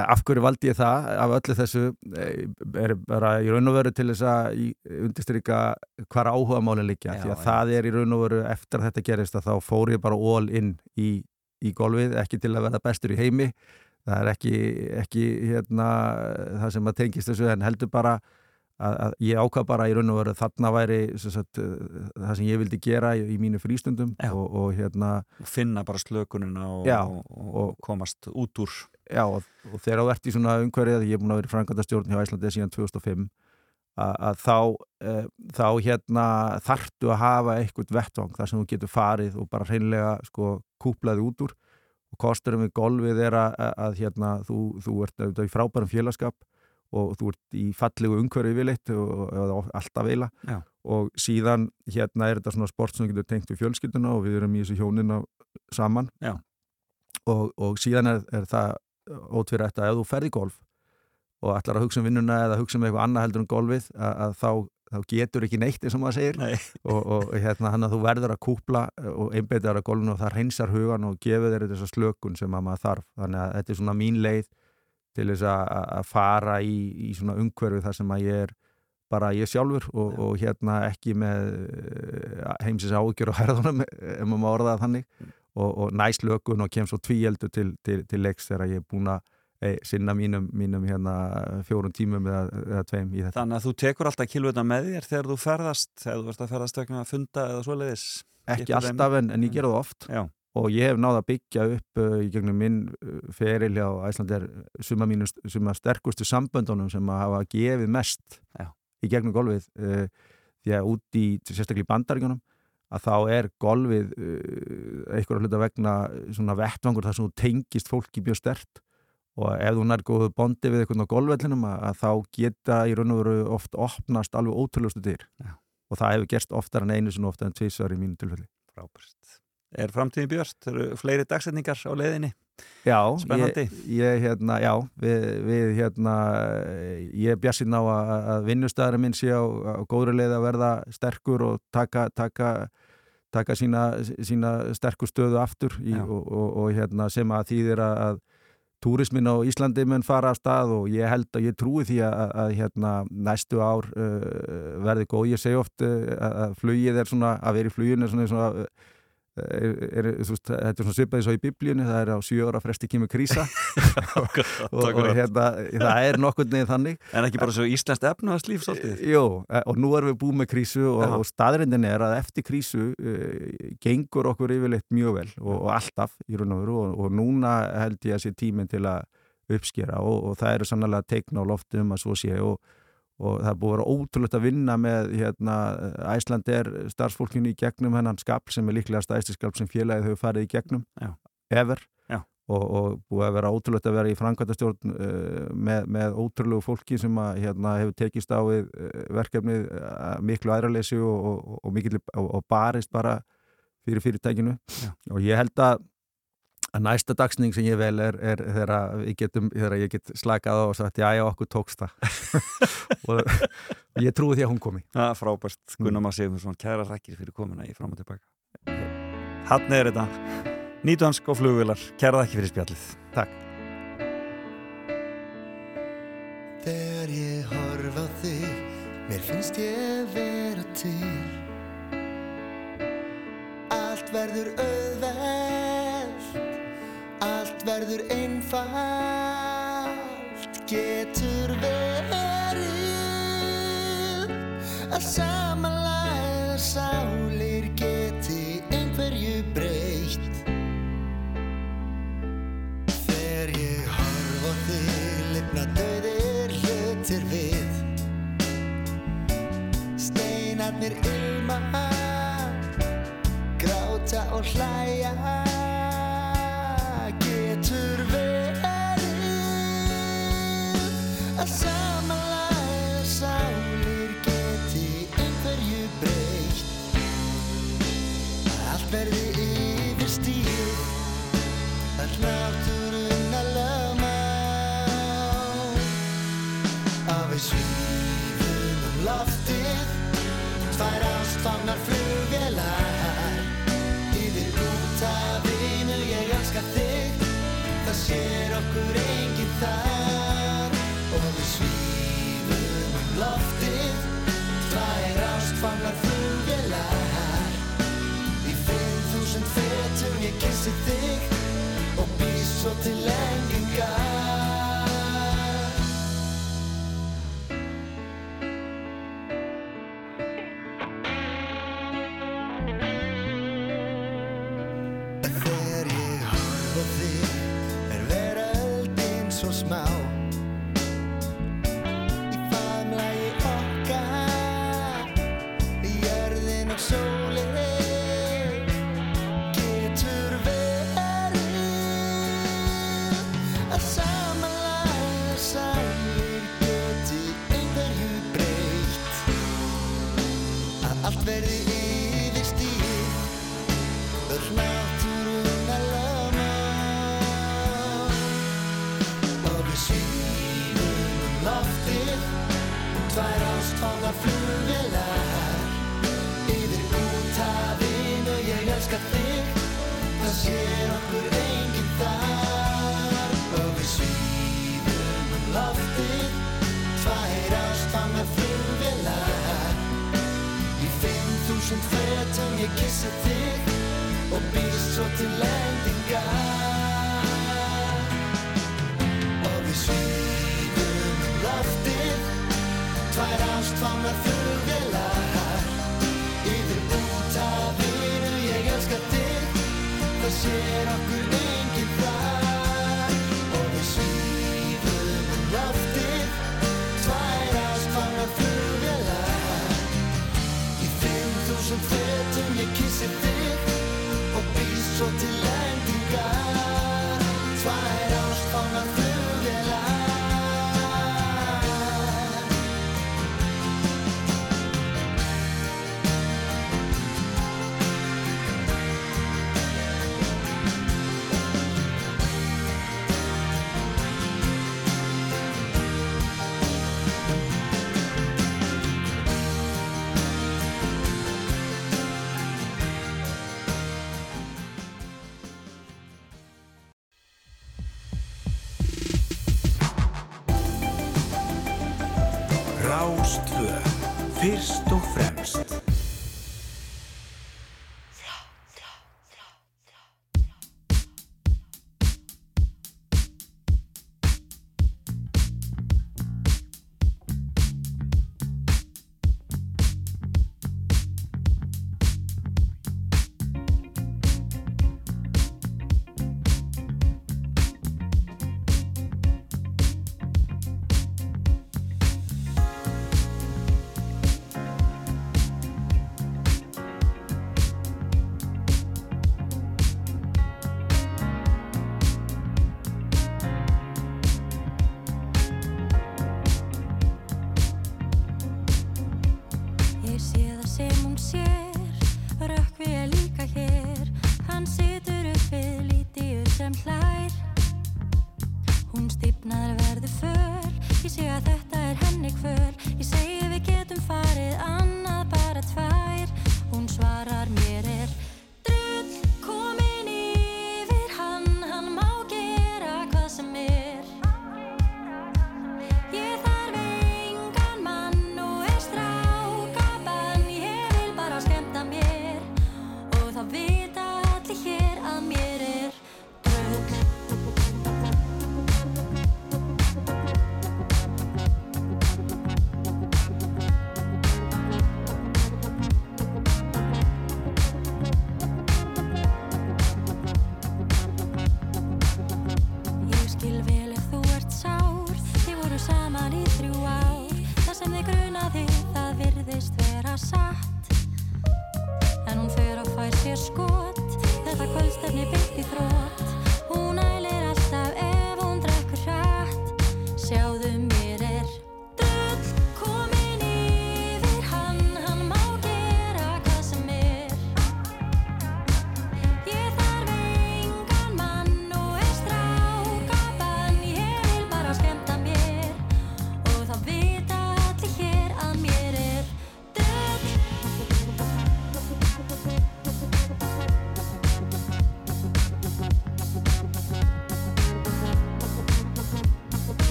af hverju valdi ég það af öllu þessu eh, er bara í raun og veru til þess að undirstrika hvar áhuga málinn Já, því að já. það er í raun og veru eftir að þetta gerist að þá fór ég bara all in í, í golfið, ekki til að verða bestur í heimi það er ekki, ekki hérna, það sem að tengist þessu en heldur bara að, að ég ákvað bara í raun og veru þarna væri sagt, eh, það sem ég vildi gera í, í mínu frístundum og, og hérna finna bara slökunina og, Já, og, og, komast út úr. Já, og, þegar þú ert í svona umhverfið, ég er búin að vera í frangandastjórn hjá Æslandi síðan 2005, að, að þá, e, þá hérna þartu að hafa eitthvað vettvang þar sem þú getur farið og bara hreinlega sko kúplaði út úr. Og kosturum við golfið er að, að hérna, þú, þú ert auðvitað í frábærum félagskap og þú ert í fallegu umhverju yfirleitt og, og alltaf eila. Já. og síðan hérna er þetta svona sport sem getur tengt við fjölskylduna og við erum í þessu hjónina saman. Og, og síðan er, er það ótverið þetta ef þú ferði golf og ætlar að hugsa um vinnuna eða hugsa um eitthvað annað heldur en golfið að, að þá, þá getur ekki neitt eins og maður segir. Nei. og, og hérna hann að þú verður að kúpla og einbeitaður að golfinu og það reynsar hugan og gefur þér þessa slökun sem að maður þarf. Þannig að þetta er svona mín leið til þess að, fara í, í svona umhverfi þar sem að ég er bara ég sjálfur og, og hérna ekki með eh, heimsins ágjör og herðunum ef maður má orða það þannig. Og, og næst lökun og kem svo tvíeldu til, til, til leiks þegar ég er búin að e, sinna mínum, mínum hérna fjórum tímum eða, eða tveim í þetta. Þannig að þú tekur alltaf kilvöldna með þér þegar þú ferðast, þegar þú ert að ferðast að funda eða svoleiðis. ekki alltaf en, en ég gera það oft. Já, og ég hef náð að byggja upp uh, í gegnum minn uh, feril hjá Æslandir suma suma sterkustu samböndunum sem að hafa gefið mest Já. í gegnum golfið uh, því að út í sérstaklega í bandaríkjunum að þá er golfið uh, einhverja hluta vegna svona vettvangur þar sem þú tengist fólki mjög stert og ef þú nær góðu bondi við einhvern á golfvellinum að, að þá geta í raun og veru oft opnast alveg ótrúlustu dyr Já. og það hefur gerst oftar en einu sinni oftar en tvisvar í mínu tilfelli frábært. Er framtíðin björst? Eru fleiri dagsetningar á leiðinni? Já, Spennandi. ég, ég hérna, já, við, við hérna, ég er bjassinn á að, að vinnustæðarinn minn sé á, á góðri leið að verða sterkur og taka, taka, taka sína, sína sterkur stöðu aftur í, og, og, og hérna, sem að þýðir að, að túrismin á Íslandi mun fara af stað og ég held að ég trúi því að, að, að hérna, næstu ár uh, verði góð. Ég segi oft uh, að, að flugið er svona, að vera í fluginu er svona, svona er, er, þú veist, þetta er svona svipaði svo í biblíunni, það er á sjö ára fresti kemur krísa. Og, og hérna, það er nokkurn veginn þannig. En ekki bara svo íslenskt efnaðarslíf svolítið? Jó, eh, og nú erum við búið með krísu og, og staðrindin er að eftir krísu uh, gengur okkur yfirleitt mjög vel og, og alltaf í raun og veru og, og núna held ég að sé tíminn til að uppskera og, og það eru sannlega teikna á lofti um að svo sé og, og það er búið að vera ótrúlegt að vinna með hérna, Æsland er starfsfólkinu í gegnum hennan skapl sem er líklega stæðsti skapl sem félagið hefur farið í gegnum Já. ever Já. og, og búið að vera ótrúlegt að vera í framkvæmtastjórn uh, með, með ótrúlegu fólki sem að, hérna, hefur tekist á við uh, verkefnið uh, miklu aðraleysi og, og, og, mikill- og, og barist bara fyrir fyrirtækinu Já. og ég held að að næsta dagsning sem ég vel er, er þegar, við getum, þegar ég get slakað á og sagt já, já, okkur tókst það. Og ég trúi því að hún komi. Það er frábært, Gunnar Sigurðsson, kæra rækir fyrir komuna í fram og tilbaka. Hann er þetta, nýtvansk og flugvilar, kæra rækir fyrir spjallið. Takk. Þegar ég horf á þig, mér finnst ég vera til. Allt verður auðvelt, allt verður einfalt Getur verið. Að samanlæða Rástvö, fyrst og fremst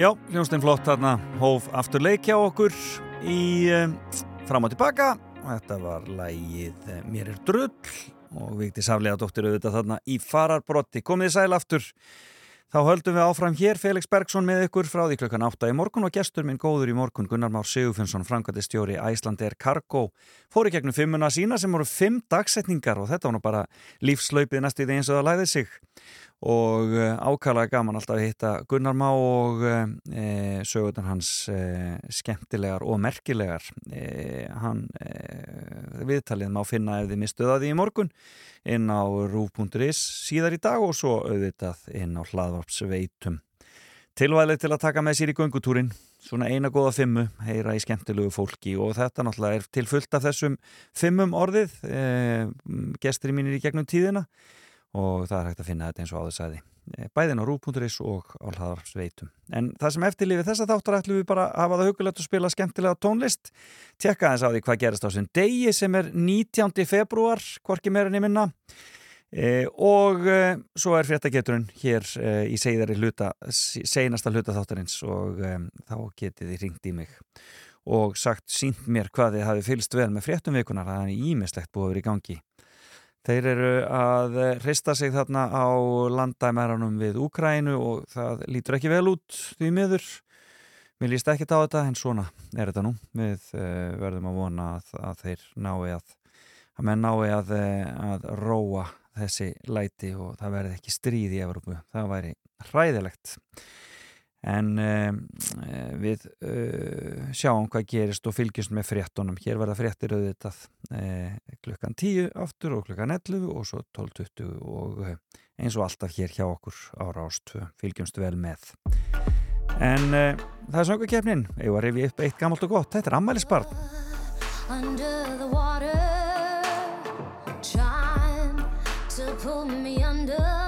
Já, hljónstein flott þarna hóf aftur leik hjá okkur í um, fram og tilbaka Þetta var lægið eh, Mér er drull og Vigdi Saflega dóttir auðvitað þarna í fararbrotti. Komið sæl aftur. Þá höldum við áfram hér Felix Bergsson með ykkur frá því klukkan 8 í morgun og gestur minn góður í morgun Gunnar Már Sigurfinnsson, framkvæmtistjóri Æslander Cargo. Fóri gegnum fimmuna sína sem voru fimm dagsetningar og þetta var nú bara lífslaupið næst í því eins og það læði sig og uh, ákalaði gaman alltaf að hitta Gunnar Má og e, sögurnar hans uh, skemmtilegar og merkilegar. E, hann viðtalið má finna ef þið mistuða því í morgun inn á rúf.is síðar í dag og svo auðvitað inn á hlaðvarpsveitum. Tilvæðilegt til að taka með sér í göngutúrin svona eina góða fimmu, heyra í skemmtilegu fólki og þetta náttúrulega er til fullt af þessum fimmum orðið gesturinn mínir í gegnum tíðina og það er hægt að finna þetta eins og áður sæði eh, bæðin á rú.is og á hlaðarsveitum. En það sem eftirlifið þessa þáttar ætlum við bara að hafa það hugulegt að spila skemmtilega tónlist, tjekka eins á því hvað gerast á þessum degi sem er 19. februar, hvorki meirinni minna e, og e, svo er fréttageturinn hér e, í segðari hluta, seinasta hluta þáttarins og þá getið þið ringt í mig og sagt sínt mér hvað þið hafi fylst vel með fréttum vikunar, það er ímislegt búið að vera í gangi Þeir eru að hrista sig þarna á landæmæranum við Úkrænu og það lítur ekki vel út því miður. Mér líst ekki á þetta en svona er þetta nú. Við uh, verðum að vona að, að þeir nái að, að menn nái að, eh, að róa þessi læti og það verði ekki stríð í Evrópu. Það væri hræðilegt en uh, við uh, sjáum hvað gerist og fylgjumst með fréttunum. Hér verða fréttir auðvitað uh, klukkan 10 aftur og klukkan 11 og svo 12.20 og eins og alltaf hér hjá okkur ára ást fylgjumst vel með. En það er söngakefnin ég var reyfið upp eitt gammalt og gott. Þetta er Ammælisbarn Under the water Trying to pull me under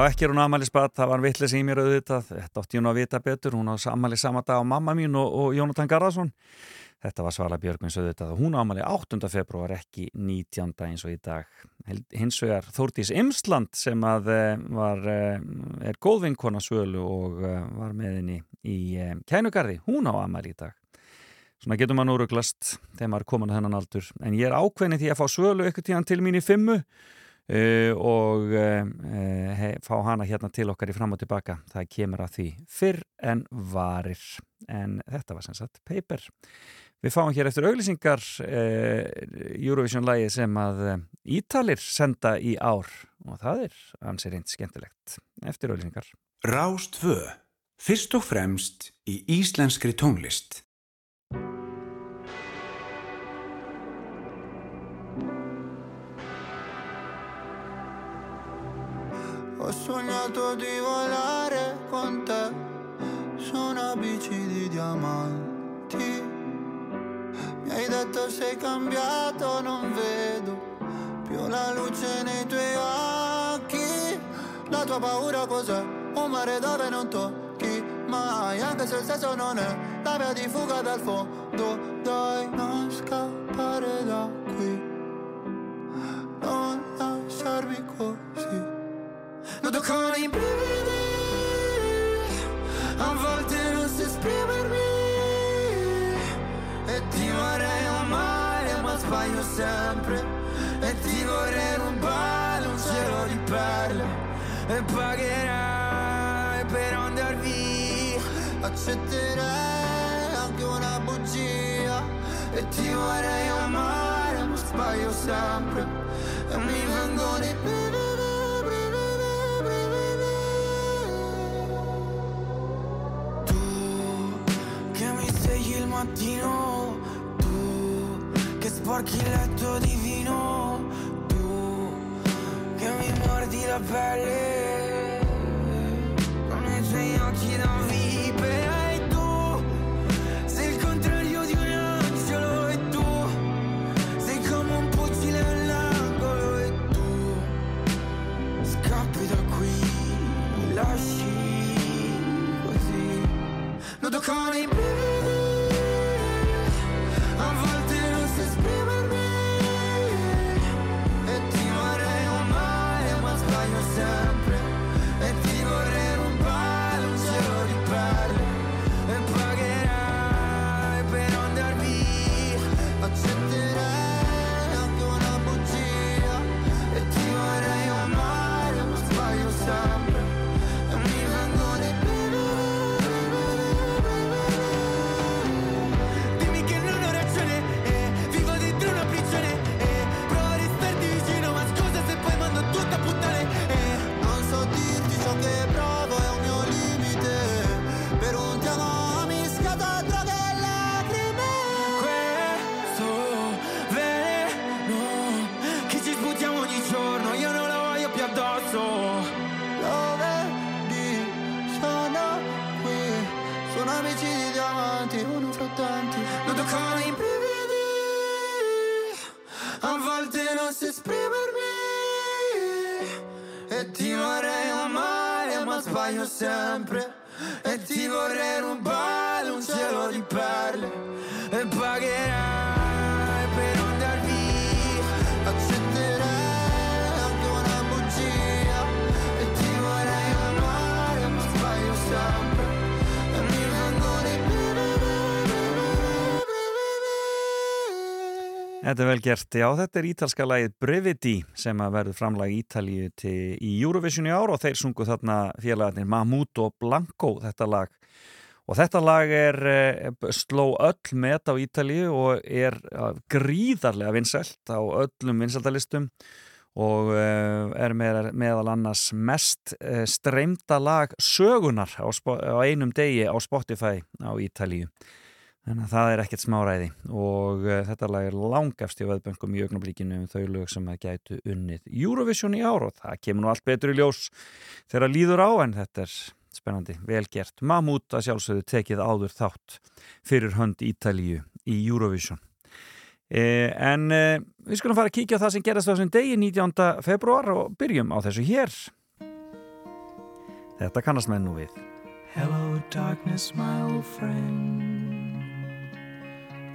Já, ekki er hún aðmælisbad, það var vittlis í mér auðvitað, þetta átti hún að vita betur, hún á aðmæli sama dag á mamma mín og, og Jónatan Garðarsson. Þetta var Svala Björgvins auðvitað og hún ámali 8. februar ekki 19. eins og í dag. Hins vegar Þórtís Imsland sem að eh, var, eh, er góðvinkona svölu og eh, var með henni í kænugarði. Hún á ámali í dag. Svona getur maður úruglast þegar maður er komin að þennan aldur. En ég er ákveðin því að fá svölu ykkur tíðan til mín í fimmu Uh, og uh, he, fá hana hérna til okkar í fram og tilbaka. Það kemur að því fyrr en varir. En þetta var sem sagt paper. Við fáum hér eftir auglýsingar uh, Eurovision-lægi sem að Ítalir senda í ár. Og það er ansið reynd skemmtilegt. Eftir auglýsingar. Rástfö, fyrst og fremst í íslenskri tónlist Ho sognato di volare con te su una bici di diamanti. Mi hai detto sei cambiato, non vedo più la luce nei tuoi occhi. La tua paura cos'è? Un mare dove non tocchi mai, anche se il senso non è la via di fuga dal fondo. Dai, non con i brividi A volte non so esprimermi E ti vorrei amare ma sbaglio sempre E ti vorrei rubare un cielo di perle E pagherai per andar via. Accetterei anche una bugia E ti vorrei amare ma sbaglio sempre E mi vengono i brividi mattino Tu che sporchi il letto di vino Tu che mi mordi la pelle sempre. E ti vorrei Þetta er vel gert, já þetta er ítalska lagið Brevity sem að verður framlag Ítalíu til, í Eurovision í ár og þeir sungu þarna félagarnir Mahmoud og Blanco þetta lag. Og þetta lag er eh, sló öll met á Ítalíu og er eh, gríðarlega vinsælt á öllum vinsæltalistum og eh, er með, meðal annars mest streymda lag sögunar á, á einum degi á Spotify á Ítalíu Þannig að það er ekkert smáræði og uh, þetta lag er langafst í veðböngum í augnablíkinu um þau lög sem að gætu unnið Eurovision í ár og það kemur nú allt betur í ljós þegar líður á en þetta er spennandi, vel gert. Mahmoud að sjálfsögðu tekið áður þátt fyrir hönd Ítalíu í Eurovision. Eh, en eh, við skulum fara að kíkja á það sem gerast á þessum degi 19. februar og byrjum á þessu hér. Þetta kannast með nú við. Hello, darkness, my old friend.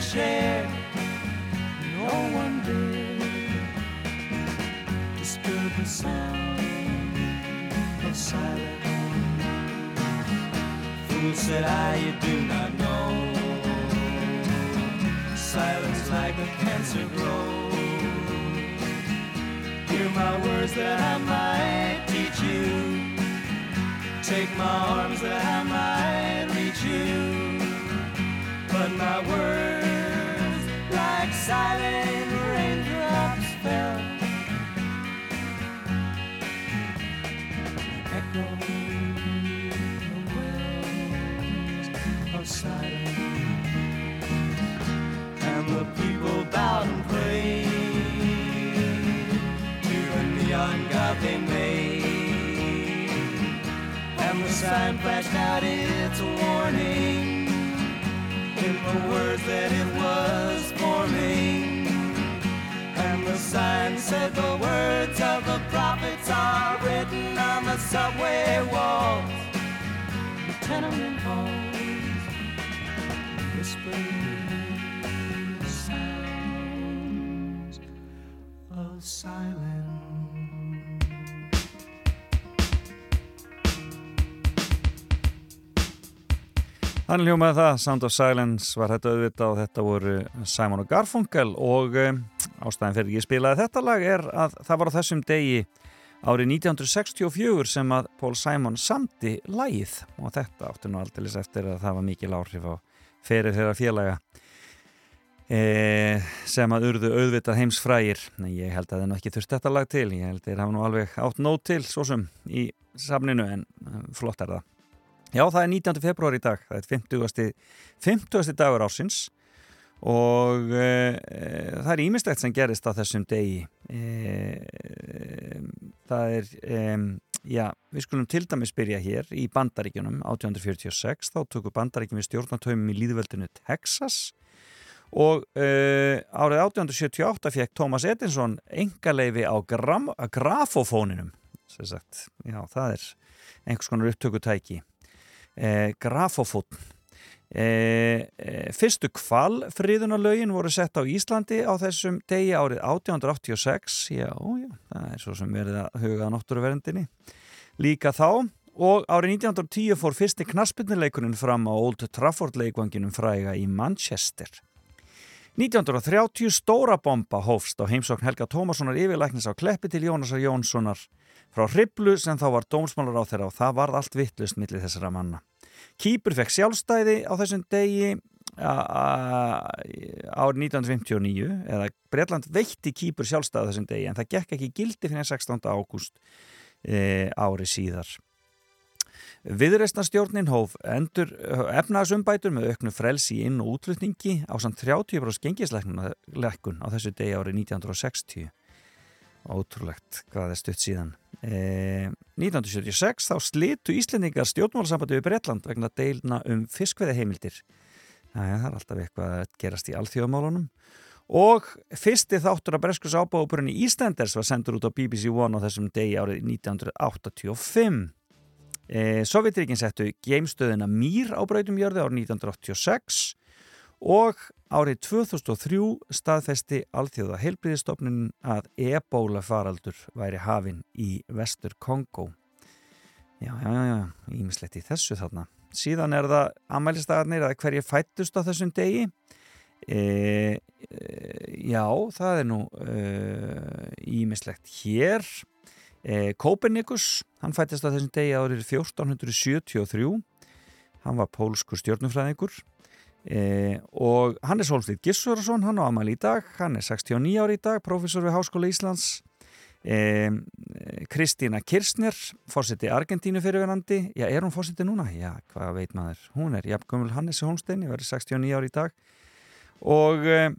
share. No one dare disturb the sound of silence. Fool said I, you do not know. Silence like a cancer grows. Hear my words that I might teach you. Take my arms that I might reach you. But my words, silent raindrops, fell. Echoing the wells of silence. And the people bowed and prayed to the neon god they made. And the sign flashed out its warning in the words that it was forming. And the sign said the words of the prophets are written on the subway walls, the tenement halls, whispering sounds of silence. Þannig hljómaði það, Sound of Silence var þetta auðvitað og þetta voru Simon og Garfunkel og um, ástæðin fyrir ég spilaði þetta lag er að það var á þessum degi árið 1964 sem að Paul Simon samti lagið og þetta áttu nú aldrei eftir að það var mikil áhrif á fyrir þeirra félaga e, sem að urðu auðvitað heimsfrægir. En ég held að það nú ekki þurft þetta lag til. Ég held að þeir hafa nú alveg átt nót til svo sem í samninu en flott er það Já, það er 19. februar í dag, það er 50. 50. dagur ársins og e, e, það er ímislegt sem gerist á þessum degi. E, það er, já, við skulum til dæmis byrja hér í Bandaríkjunum 1846, þá tökur Bandaríkjum við stjórnatöfum í líðveldinu Texas og árið 1878 fekk Thomas Edison engaleifi á grafofóninum, já, það er einhvers konar upptökutæki. Eh, grafofótn eh, eh, fyrstu kvalfriðunarlögin voru sett á Íslandi á þessum degi árið 1886 já, já, það er svo sem verið að huga náttúruverndinni. Líka þá og árið 1910 fór fyrsti knaspinnileikunum fram á Old Trafford leikvanginum fræga í Manchester. 1930 stóra bomba hófst á heimsókn Helga Tómassonar yfirlæknis á Kleppi til Jónasar Jónssonar. Frá Hriblu sem þá var dómsmálar á þeirra og það varð allt vittlust millir þessara manna. Kýpur fekk sjálfstæði á þessum degi árið 1959 eða Breitland veitti Kýpur sjálfstæði á þessum degi en það gekk ekki gildi fyrir 16. ágúst e, ári síðar. Viðreistnarstjórnin hóf endur efnagasumbætur með auknu frelsi inn- og útlutningi á samt 30% gengisleikun á þessu degi árið 1960. Ótrúlegt hvað er stutt síðan. Eh, 1976 þá slitu Íslendingar stjórnmálasambandi við Breitland vegna deilna um fiskveðaheimildir. Það er alltaf eitthvað að gerast í alþjóðamálunum og fyrsti þáttur af Breskus ábáðupurinn í Íslanders var sendur út á BBC One á þessum degi árið 1985 e, Sovjetríkin settu geimstöðina Mýr á brautum jörði árið 1986 og árið 2003 staðfesti alþjóða heilbriðistofnun að ebóla faraldur væri hafinn í vestur Kongo Já, já, já, ímislegt í þessu þarna. Síðan er það amælistagarnir að hverju fættust á þessum degi. E, e, já, það er nú ímislegt hér. E, Kopernikus, hann fættist á þessum degi árið 1473. Hann var pólskur stjórnufræðingur. E, og Hannes Holmstíð Gissurarsson, hann á amæli í dag. Hann er 69 ári í dag, professor við Háskóla Íslands. Um, Kristína Kirsner fórseti Argentínu fyrirverandi já, er hún fórseti núna? Já, hvað veit maður hún er jafnkvömmul Hannes Holmstein ég verði 69 ári í dag og um,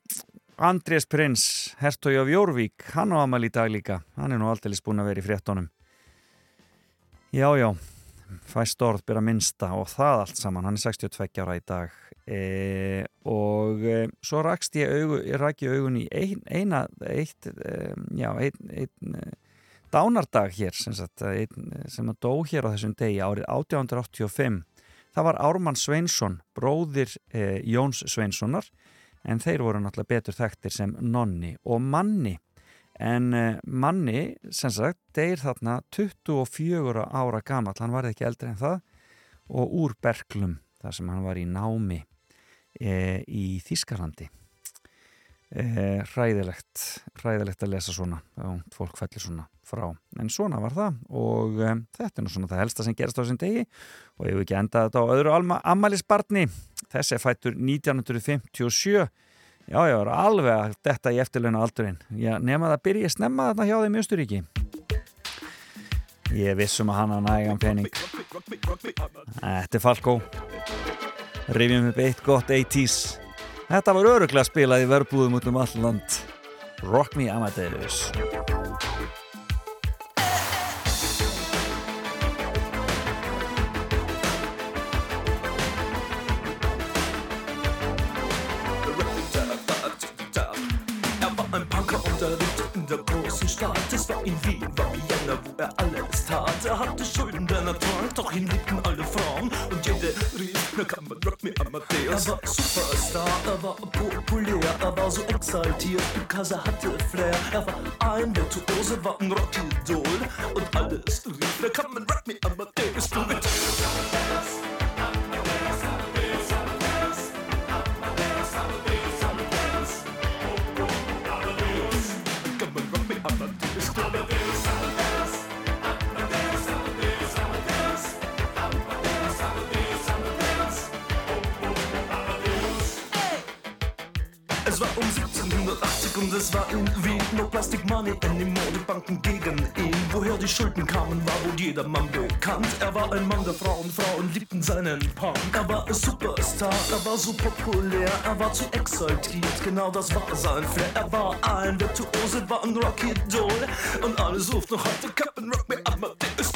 Andrés Prins Hertói af Jórvík, hann á amal í dag líka hann er nú aldrei búin að vera í fréttonum já, já fæst orð byrja minnsta og það allt saman, hann er 62 ára í dag. E, og e, svo rakst ég augu, ég rak ég augun í ein, eina, eitt e, já, einn ein, dánardag hér sem, sagt, ein, sem að dó hér á þessum degi árið 1885 það var Ármann Sveinsson bróðir e, Jóns Sveinssonar en þeir voru náttúrulega betur þekktir sem nonni og manni en uh, manni, sem sagt, deyr þarna 24 ára gamall, hann var ekki eldri en það. Og úr Berglum, þar sem hann var í námi e, í Þískarlandi e, hræðilegt hræðilegt að lesa svona fólk fellir svona frá. En svona var það. Og e, þetta er nú svona það helsta sem gerast á þessum degi. Og ég hef ekki endað þetta á öðru ammælisbarni þessi er fættur 1957 Já, já, alveg að detta í eftirleuna aldurinn. Já, nema það byrja snemma þarna hjá þeim í Östuríki. Ég vissum að hann að nægan pening. Þetta er Falko. Rifjum upp eitt gott 80's. Þetta var öruglega spilað í verbúðum út um alland. Rock Me Amadeus. Trank, doch ihn liebten alle Frauen. Und jede rief, na kann man Rock Me Amadeus. Er war Superstar, er war populär, er war so exaltiert, because er hatte Flair. Er war ein Virtuose, war ein Rockidol. Und alles rief, na kann man Rock Me Amadeus. Du war um 1780 und es war Wien No Plastic Money anymore, die Banken gegen ihn. Woher die Schulden kamen, war wohl jedermann bekannt. Er war ein Mann der Frauen, Frauen liebten seinen Punk. Er war ein Superstar, er war so populär Er war zu exaltiert, genau das war sein Flair. Er war ein Virtuose, war ein Rocky Doll. Und alle suchten noch heute Captain Rock Me Amadeus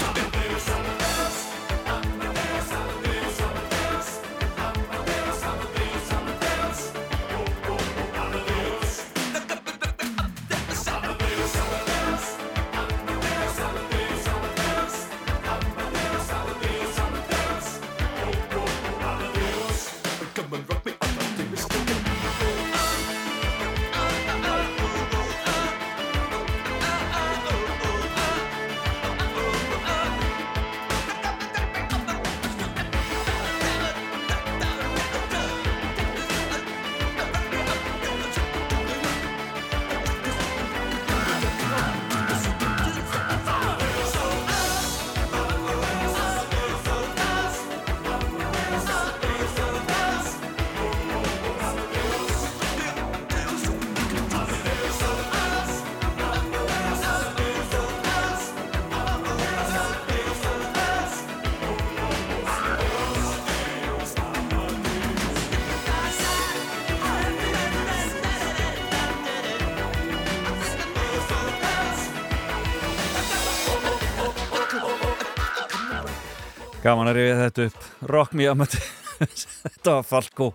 Gaman að rifja þetta upp. Rock Me Amadeus Þetta var Falko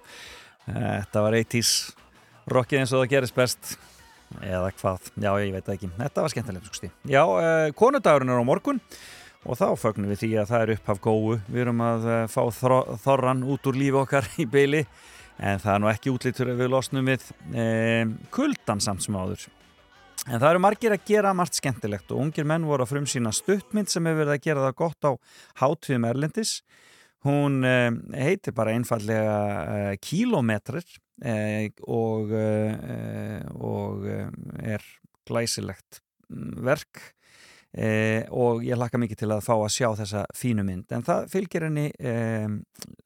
Þetta var 80's rockið eins og það gerist best. Eða hvað, já ég veit ekki. Þetta var skemmtilegt skusti já, uh, konudagurinn er á morgun og þá fögnum við því að það er upphaf góu. Við erum að uh, fá þor þorran út úr lífi okkar í beili en það er nú ekki útlítur ef við losnum við um, kuldan samt sem áður en það eru margir að gera margt skemmtilegt og ungir menn voru að frum sína stuttmynd sem hefur verið að gera það gott á Hátviðum Erlendis. Hún um, heitir bara einfallega uh, Kilometrir uh, og, uh, og er glæsilegt verk Eh, og ég hlakka mikið til að fá að sjá þessa fínu mynd. En það fylgir henni eh,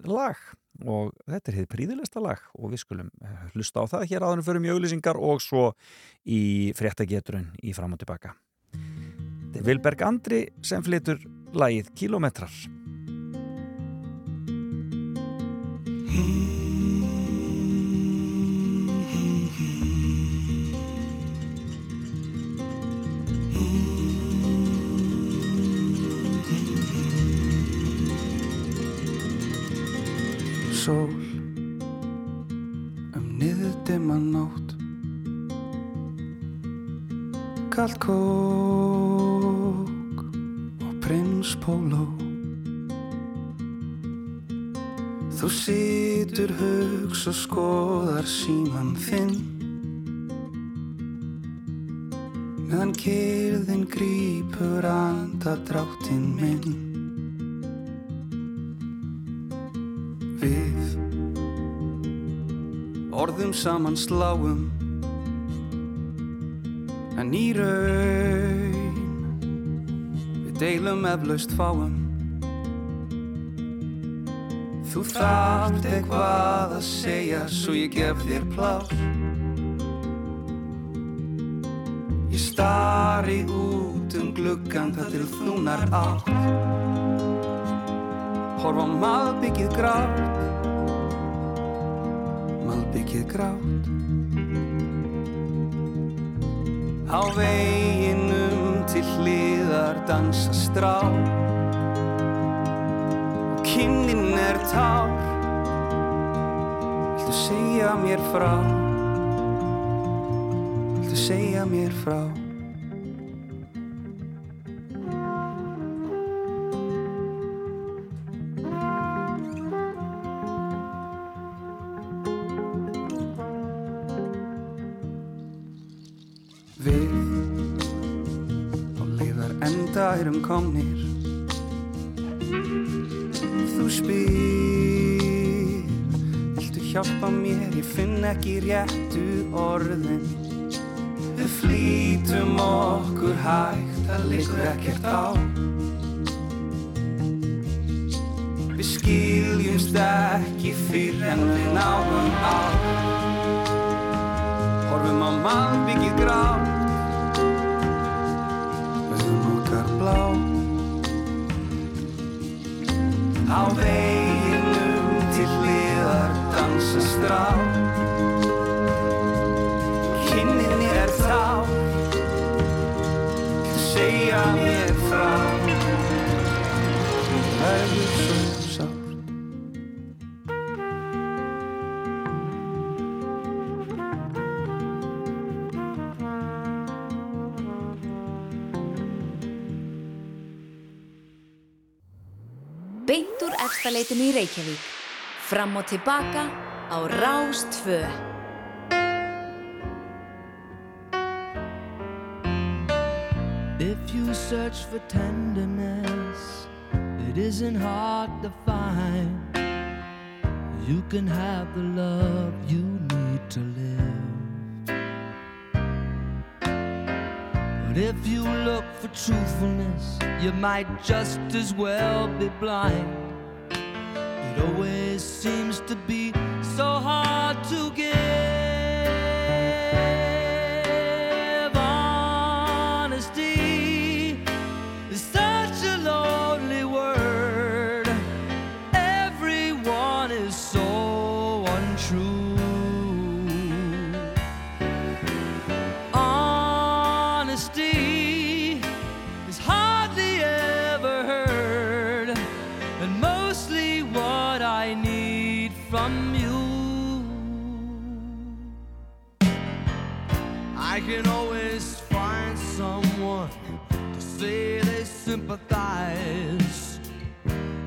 lag. Og þetta er hefði príðilegsta lag. Og við skulum hlusta á það. Hér áðurinn fyrir mjögulýsingar og svo í fréttageturinn í fram og tilbaka. Þetta er Vilberg Andri sem flytur lagið Kilometrar sól. Um niður dimma nótt. Kallt kók og prins póló. Þú situr hugs og skoðar síman þinn. Meðan kyrðin grípur andadráttinn minn orðum saman sláum. En í raun við deilum eflaust fáum. Þú þarft eitthvað að segja svo ég gef þér plás ég stari út um gluggan það til þúnar átt. Horfa á malbyggið grátt malbyggið grátt. Á veginum til hliðar dansa strá. Og kynnin er tár. Viltu segja mér frá? Viltu segja mér frá erum komnir. Þú spyr Viltu hjálpa mér, ég finn ekki réttu orðin. Við flýtum okkur hægt, það liggur ekkert á. Við skiljumst ekki fyrr en við náum á. Horfum á malbyggið grátt blá. Á veginum til hliðar dansa strá. Kynnin er þá. Segja mér úr efstaleitinu í Reykjavík. Fram og tilbaka á Rástfö. If you search for tenderness, it isn't hard to find. You can have the love you need to live. But if you look for truthfulness, you might just as well be blind. It always seems to be so hard to give.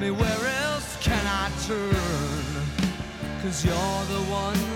Me where else can I turn? Cause you're the one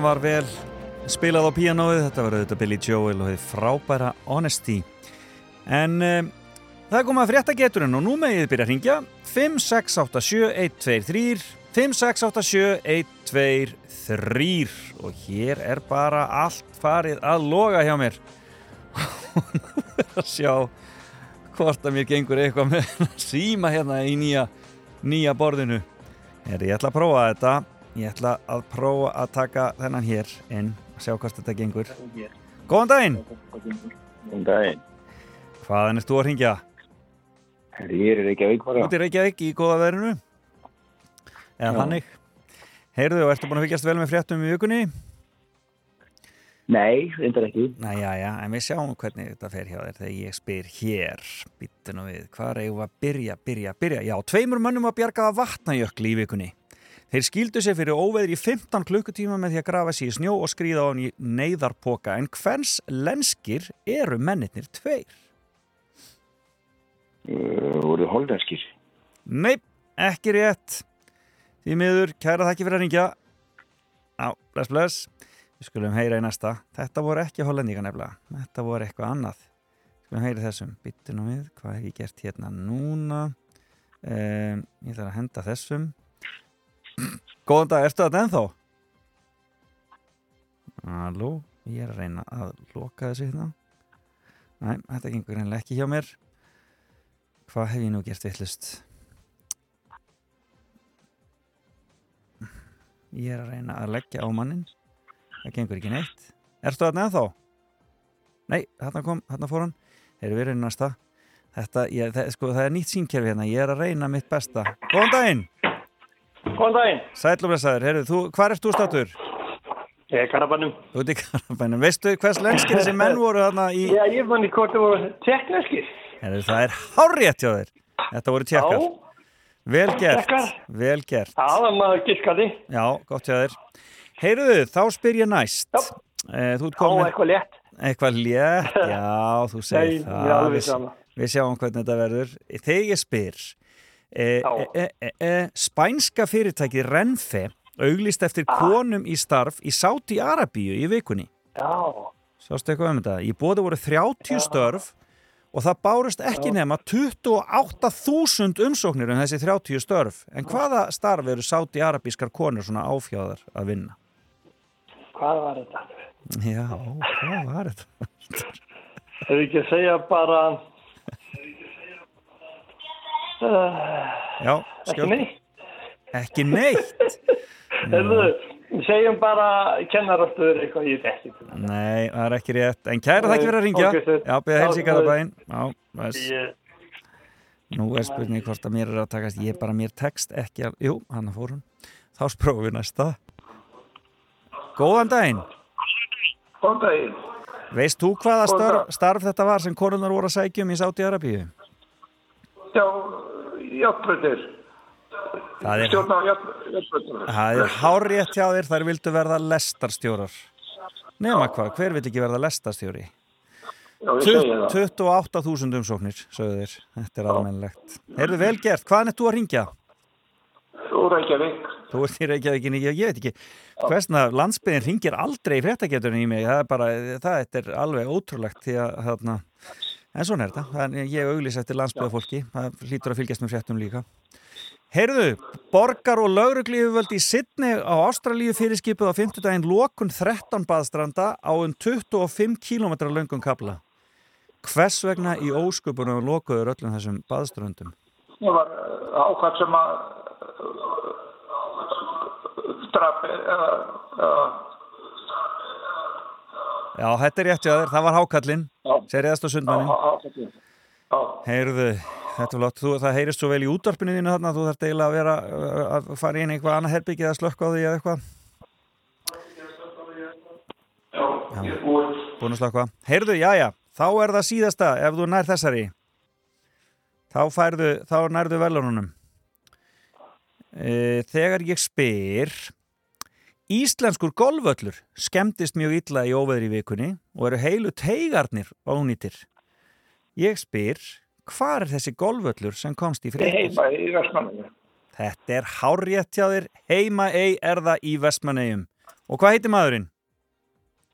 þarna var vel spilað á píanóið, þetta var auðvitað Billy Joel og hefði frábæra Honesty. En um, það komað að frétta geturinn og nú megið þið byrja að ringja 5687-123 5687-123 og hér er bara allt farið að loga hjá mér. og nú er að sjá hvort að mér gengur eitthvað með síma hérna í nýja, nýja borðinu. Er, ég ætla að prófa þetta. Ég ætla að prófa að taka þennan hér inn og sjá hvort þetta gengur. Góðan daginn! Góðan daginn. Hvaðan ert þú að ringja? Ég er Reykjavík bara. Út í Reykjavík í góða verinu? Eða Já. þannig? Heyrðu, og ertu búin að fylgjast vel með fréttum í vikunni? Nei, reyndar ekki. Nei, já, já, en við sjáum hvernig þetta fer hjá þér þegar ég spyr hér. Býttu nú við, hvað eigum við að byrja, byrja, byrja? Já, tveimur mönnum að bjargaða vatnajökli í vikunni. Þeir skildu sér fyrir óveður í 15 klukkutíma með því að grafa sér í snjó og skrýða á hann í neyðarpoka. En hvers lenskir eru mennirnir tveir? Uh, voru hollenskir. Nei, ekki rétt. Því miður, kæra þakki fyrir að ringja. Á, bless, bless. Við skulum heyra í næsta. Þetta voru ekki hollendinga nefnilega. Þetta voru eitthvað annað. Skulum heyra þessum. Byttu nú við, hvað hef ég gert hérna núna? Um, ég þarf að henda þessum. Góðan dag, ertu þetta ennþá? Halló, ég er að reyna að loka þessu hérna. Næ, þetta gengur reynilega ekki hjá mér. Hvað hef ég nú gert vittlust? Ég er að reyna að leggja á mannin. Það gengur ekki neitt. Ertu þarna ennþá? Nei, þarna kom, þarna fór hann. Erum við reynir næsta. Þetta, ég, það, sko, það er nýtt sínkerfi hérna. Ég er að reyna mitt besta. Góðan daginn! Góðan daginn. Sælumlesaður, heyrðu, þú, hvað ert þú státur? Ég er Karabannum. Þú ert í Karabænum. Veistu hvers lenskir þessi menn voru þarna í... Já, ég manni hvort það voru tekneskir. Heyrðu, það er hárétt hjá þér. Þetta voru tjekkar. Vel gert. Tékkar. Vel gert. Já, það maður giskaði. Já, gott hjá þér. Heyrðu, þá spyr ég næst. Já. Þú ert komin... Já, eitthvað létt. Eitthvað létt, já, þú segir það. Við-. Við sjáum hvernig þetta verður. Þegar ég spyr, e, e, e, Spænska fyrirtækið Renfe auglist eftir konum í starf í Sáti Arabíu í vikunni Já. Sástu eitthvað um þetta? Í bóði voru 30 störf og það bárust ekki nema 28.000 umsóknir um þessi 30 störf. En hvaða starf eru sáti arabískar konur svona áfjáðar að vinna? Hvað var þetta? Já, hvað var þetta? Hefur ekki að segja bara... Uh, Já, ekki neitt. Ekki neitt? Hefur, segjum bara kennarastöður eitthvað ég veit ekki. Nei, það er ekki rétt. En kæra þakki fyrir að ringja. Já, beða heils í. Ég- Nú er spurning hvort að mér er að takast. Ég bara mér tekst ekki að... Jú, hann fór hún. Þá sprófum við næsta. Góðan daginn. Góðan daginn. Veist þú hvaða starf, starf þetta var sem konunar voru að sækja um í Sáti Arabíu? Já, játbröðir. Það er, Stjórn á játbröðir. það er hárétt hjá þér, þær vildu verða lestarstjórar. Nema hvað, hver vil ekki verða lestarstjóri? Já, ég segi það. 28.000 umsóknir, sögðu þér. Þetta er almennilegt. Heyrðu vel gert, hvaðan er þú að ringja? Úr Reykjavík. Þú ert í Reykjavíkinni, ég, ég veit ekki. Hversna landsbyðin ringir aldrei í fréttageturinn í mig. Það er bara, það er alveg ótrúlegt því að, þarna, en svona er þetta. Þannig ég auglýs eftir landsbyðafólki. Það hlýtur að fylgjast með fréttum líka. Heyrðu, borgar og lauruglífuvöld í Sydney á Ástralíu fyrirskipuð á 50 daginn lokun 13 baðstranda á um 25 km löngum kapla. Hvers vegna í ósköpunum lokuður öllum þessum baðströndum? Það var ákvæmt sem að drapi eða eða Já, þetta er rétt hjá þér, það var hákallinn, seriðast á sundmannin. Heyrðu, þetta er flott, þú, það heyrist svo vel í útvarpinu þínu þarna, þú þarf eiginlega að vera uh, að fara inn í eitthvað annað herbyggið að slökka á því eða eitthvað. Já, búin að slökka. Heyrðu, já, já, þá er það síðasta ef þú nær þessari. Þá færðu, þá nærðu velununum. E, þegar ég spyr, Íslenskur golfvöllur skemmtist mjög illa í óveðri vikunni og eru heilu teigarnir ónýtir. Ég spyr, hvar er þessi golfvöllur sem komst í fréttir? heima í Vestmanninu. Þetta er þér, heima ei er það í Vestmannegjum. Og hvað heitir maðurinn?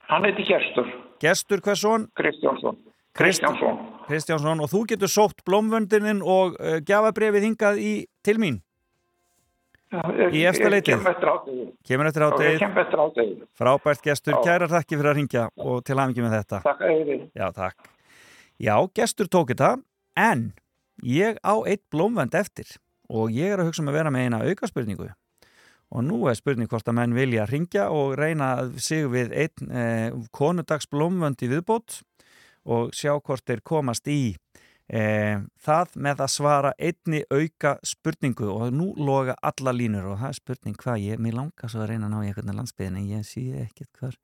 Hann heiti Gestur. Gestur hversson? Kristjánsson. Kristjánsson. Kristjánsson og þú getur sótt blómvöndinin og uh, gjafabrefið hingað í, til mín. Í leitið. Eftir átegi. Kemur eftir Já, Ég átið. kem eftir átegi. Frábært gestur, kærar þakki fyrir að ringja og til hafingi með þetta. Takk þið. Já, takk. Já, gestur tók þetta, en ég á eitt blómvend eftir og ég er að hugsa um að vera með eina aukaspurningu. Og nú er spurning hvort að menn vilja ringja og reyna sig við einn eh, konudags blómvönd í viðbót og sjá hvort þeir komast í eh, það með að svara einni auka spurningu og nú loga alla línur og það er spurning hvað ég, mér langar svo að reyna að ná í eitthvað landsbyðin en ég sé ekkert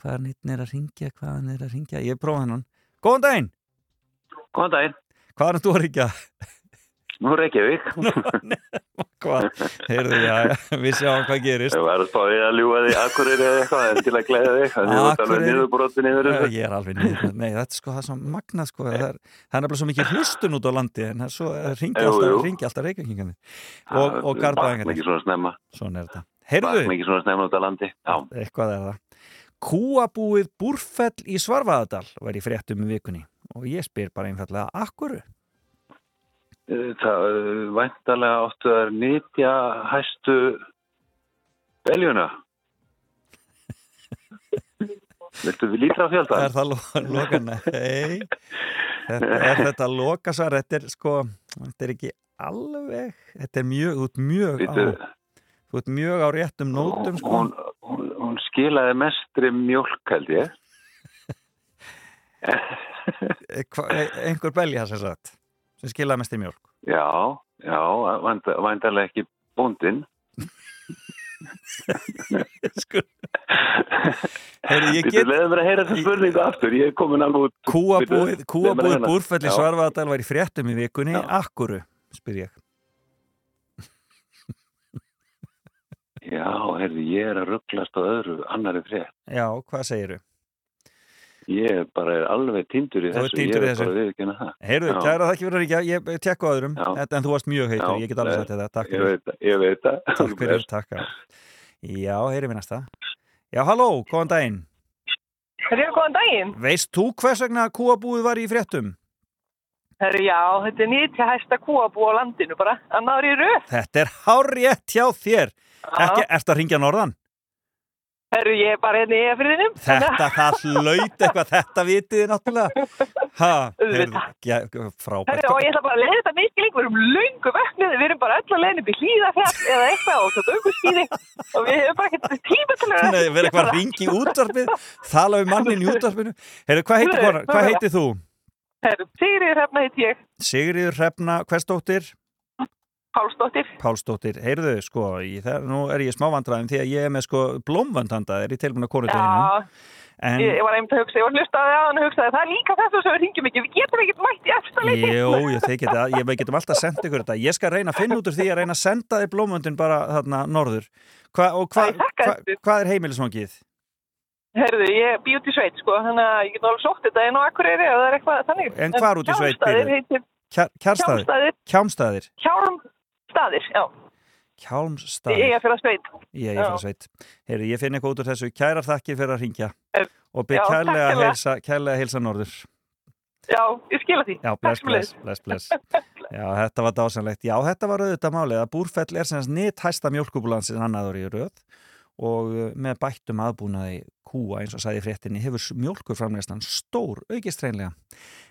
hvar nýttin er að ringja, hvað hann er að ringja, ég prófa hennan. Góðan daginn! Góðan daginn. Hvað er þú að ringja? Nú Reykjavík. Hvað? Heyrðu, já, við sjáum hvað gerist. Ég var að spá ég að ljúga því akkurir eða eitthvað en til að gleða þig. Akureyri? Ég er alveg niður. Nei, þetta er sko það svo magnað sko. Það er, nefnilega svo mikið hlustun út á landi en það ringi alltaf, alltaf reykjengingandi og, og Vakna garbaðingarnir. ekki svona snemma. Svona er þetta. Heyrðu, Vakna ekki svona snemma út á landi. Eitthvað er það. Kúabúið Búrfell í Svarfaðadal var í fréttum vikunni og ég spyr bara einfallega, akkuru? Eh, Það eh, væntalega áttu að nýtja hæstu beljuna. Viltu við lítra á fjölda? Er það lo- loka? Nei. Er þetta loka svar? Þetta er sko, þetta er ekki alveg, þetta er mjög, ert mjög á, ert mjög á réttum nótum sko. Hún, hún, hún skilaði mestri mjölk held ég. Eh, Einhver belja sem sagt, sem skilaði mest í mjölk. Já, já, væntanlega ekki bóndin. Heyrðu, ég Bíddu, get- Leðu mér að heyra þetta spurningu aftur, ég er komin alveg út. Kúabúið, kúabúið Já. Svarfaðadal var í fréttum í vikunni, akkuru, spyr ég. Já, heyrðu, ég er að rugglast á öðru, annari frétt. Já, hvað segiru? Ég bara er alveg tindur í þessu, týndur í ég er þessu. bara viðkynna það. Heyrðu, Já. kæra þakki fyrir að ríkja, ég tekku öðrum, Já. en þú varst mjög heitur, Já, ég get alveg sagt þetta, takk Ég fyrir. veit það, ég veit það. Takk fyrir, takk. já. Já, heyri við næsta. Já, halló, góðan daginn. Herru, góðan daginn. Veist þú hvers vegna kúabúið var í fréttum? Herru, já, þetta er nýtt hæsta kúabú á landinu bara. Annar í röð. Þetta er hárétt hjá þér. Ekki, ertu að ringja norðan? Herru, ég er bara hérna í efriðinum. Þetta, það hlaut eitthvað, þetta vitið þið náttúrulega. Ha, heyrðu, ja, frábært. Herru, og ég ætla bara að leiða þetta mikið líka. Við erum löngu vöknuð, við erum bara öll að leiða upp í hlýðafjall eða eitthvað og svo gönguskýði og við hefum bara ekkert tíma til að... Nei, verið eitthvað að ringi í útvarpið, tala við mannin í útvarpinu. Heyrðu, hvað heitir, hvað heitir þú? Herru, Sigriður Hrefna heit ég, Sigriður Hrefna, hversdóttir? Pálsdóttir. Pálsdóttir, heyrðu, sko, ég, það, nú er ég smá vandræðum því að ég er með sko blómvandanda, er ég tilbúin að konu Já, En, ég, ég var einmitt að hugsa, ég var hlustaði á hann og hugsaði, það er líka þetta sem við ringjum ekki, við getum ekkert mætt í eftir leiti. Jú, ég, þeir geta, ég, við getum alltaf sendt ykkur þetta. Ég skal reyna að finna út úr því að reyna að senda þið blómvöndin bara þarna norður. Hva, og hva, hva, hvað er heimilisvangið? Herðu, ég bý út í sveit, sko, þannig að ég get alveg sótt þetta inn á Akureyri og það er eitthvað þannig. En hvar út í sveit Kjálmstaðir býrðu? Hjálmstaðir, já. Kjálmstaðir? Ég er fyrir að sveit. Ég er fyrir að sveit. Heyrðu, ég finn eitthvað út úr þessu. Kærar þakkir fyrir að ringja. Og Já, byrð takk kærlega að heilsa, að norður. Já, ég skila því. Já, bless, bless, bless, bless. Já, þetta var dásanlegt. Já, þetta var auðvitað málið að Búrfell er sem nýtt hæsta mjölkubúlansin annaður í röð og uh, með bættum aðbúnaði kúa eins og sagði í fréttinni hefur mjölkurframlegstan stór aukist reynlega.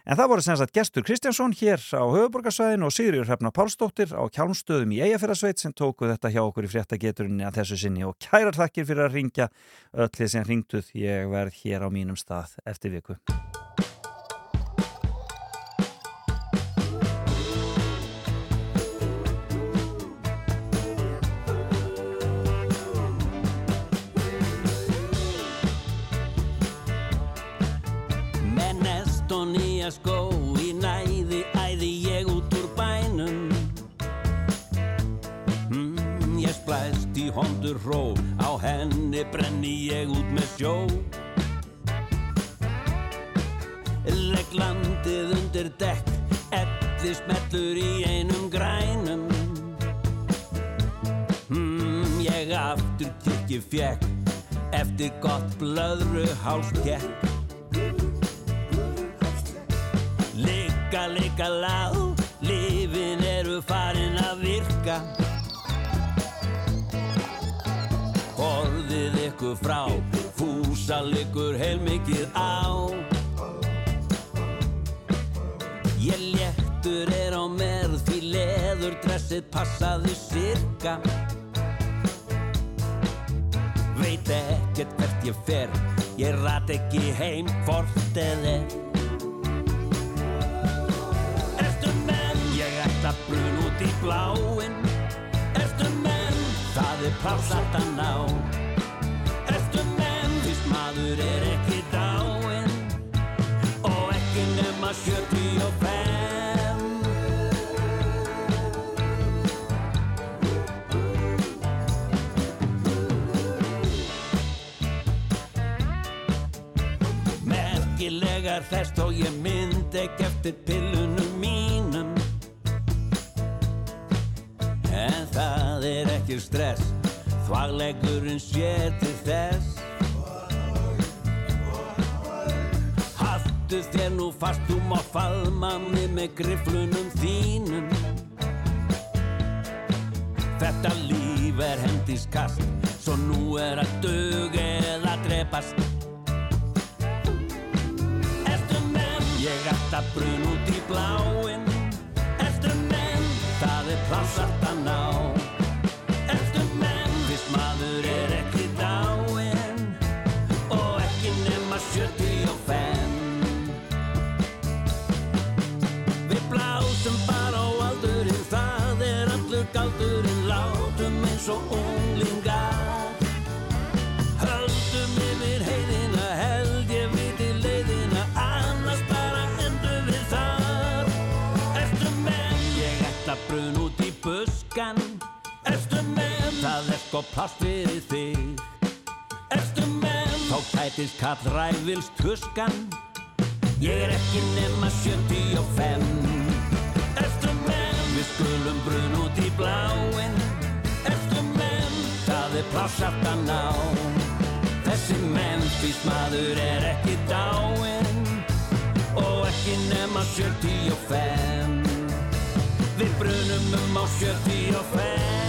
En það voru sem sagt gestur Kristjánsson hér á höfuborgarsvæðin og Sigriður Hrefna Pálsdóttir á Kjálmstöðum í Eyjafjörðarsveit sem tóku þetta hjá okkur í fréttageturinni að þessu sinni og kærar þakkir fyrir að ringja öll þið sem ringduð. Ég verð hér á mínum stað eftir viku. Nýja skó í næði æði ég út úr bænum. Mm, Ég splæst í hondur hró. Á henni brenni ég út með sjó. Legg landið undir dekk. Elli smellur í einum grænum. Mm, Ég aftur kirkju fjekk. Eftir gott blöðru hálskekk Ligga, ligga lág, lifin eru farin að virka. Borðið ykkur frá, fúsa liggur heilmikið á. Ég léttur er á merð því leður dressið passaði sirka. Veit ekkert hvert ég fer, ég rat ekki heim hvort eða Ætla brun út í bláin Ertu menn? Það er pláss að ná. Ertu menn? Fyrst maður er ekki dáin Og ekki nema 75 Merkilegar þess þó ég mynd ekki eftir pillunum En það er ekki stress Þvaglegurinn sér til þess Haltu þér nú fast þú má faðma mig með griflunum þínum Þetta líf er hendiskast Svo nú er að dug eða drepast Ertu menn? Ég ætta brun út í menn? Plássart að ná. Ertu menn? Fyrst maður er ekki dáin Og ekki nema 75 Við blásum bara á aldurinn Það er allur galdurinn. Látum eins og unglingar Menn? Sko plast fyrir þig. Ertu menn? Þá sætist kall ræfils tuskan. Ég er ekki nema 75 Eftir menn, við skulum brun út í bláin Eftir menn, það er pláss aftan á Þessi Memphis maður er ekki dáin Og ekki nema 75 Við brunum um á 75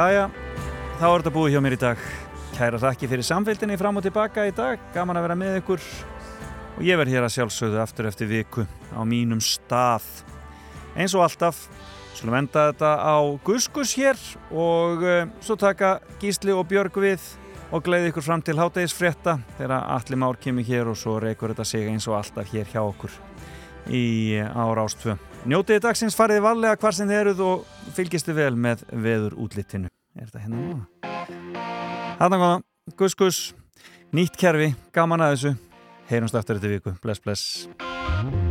Jæja, þá er þetta búið hjá mér í dag. Kæra þakki fyrir samfélginni fram og tilbaka í dag. Gaman að vera með ykkur. Og ég verð hér að sjálfsögðu aftur eftir viku á mínum stað. Eins og alltaf, skulum enda þetta á Guskus hér og uh, svo taka Gísli og Björg við og gleiði ykkur fram til hátegisfrétta þegar Alli Már kemur hér og svo reykur þetta sig eins og alltaf hér hjá okkur í ára ástfö. Njótiði dagsins fariði varlega hvar sem þið eruð og fylgistu vel með veður útlitinu. Er þetta hérna núna? Þarna góða, gus gus, nýtt kerfi, gaman að þessu. Heyrumst eftir þetta viku. Bless, bless.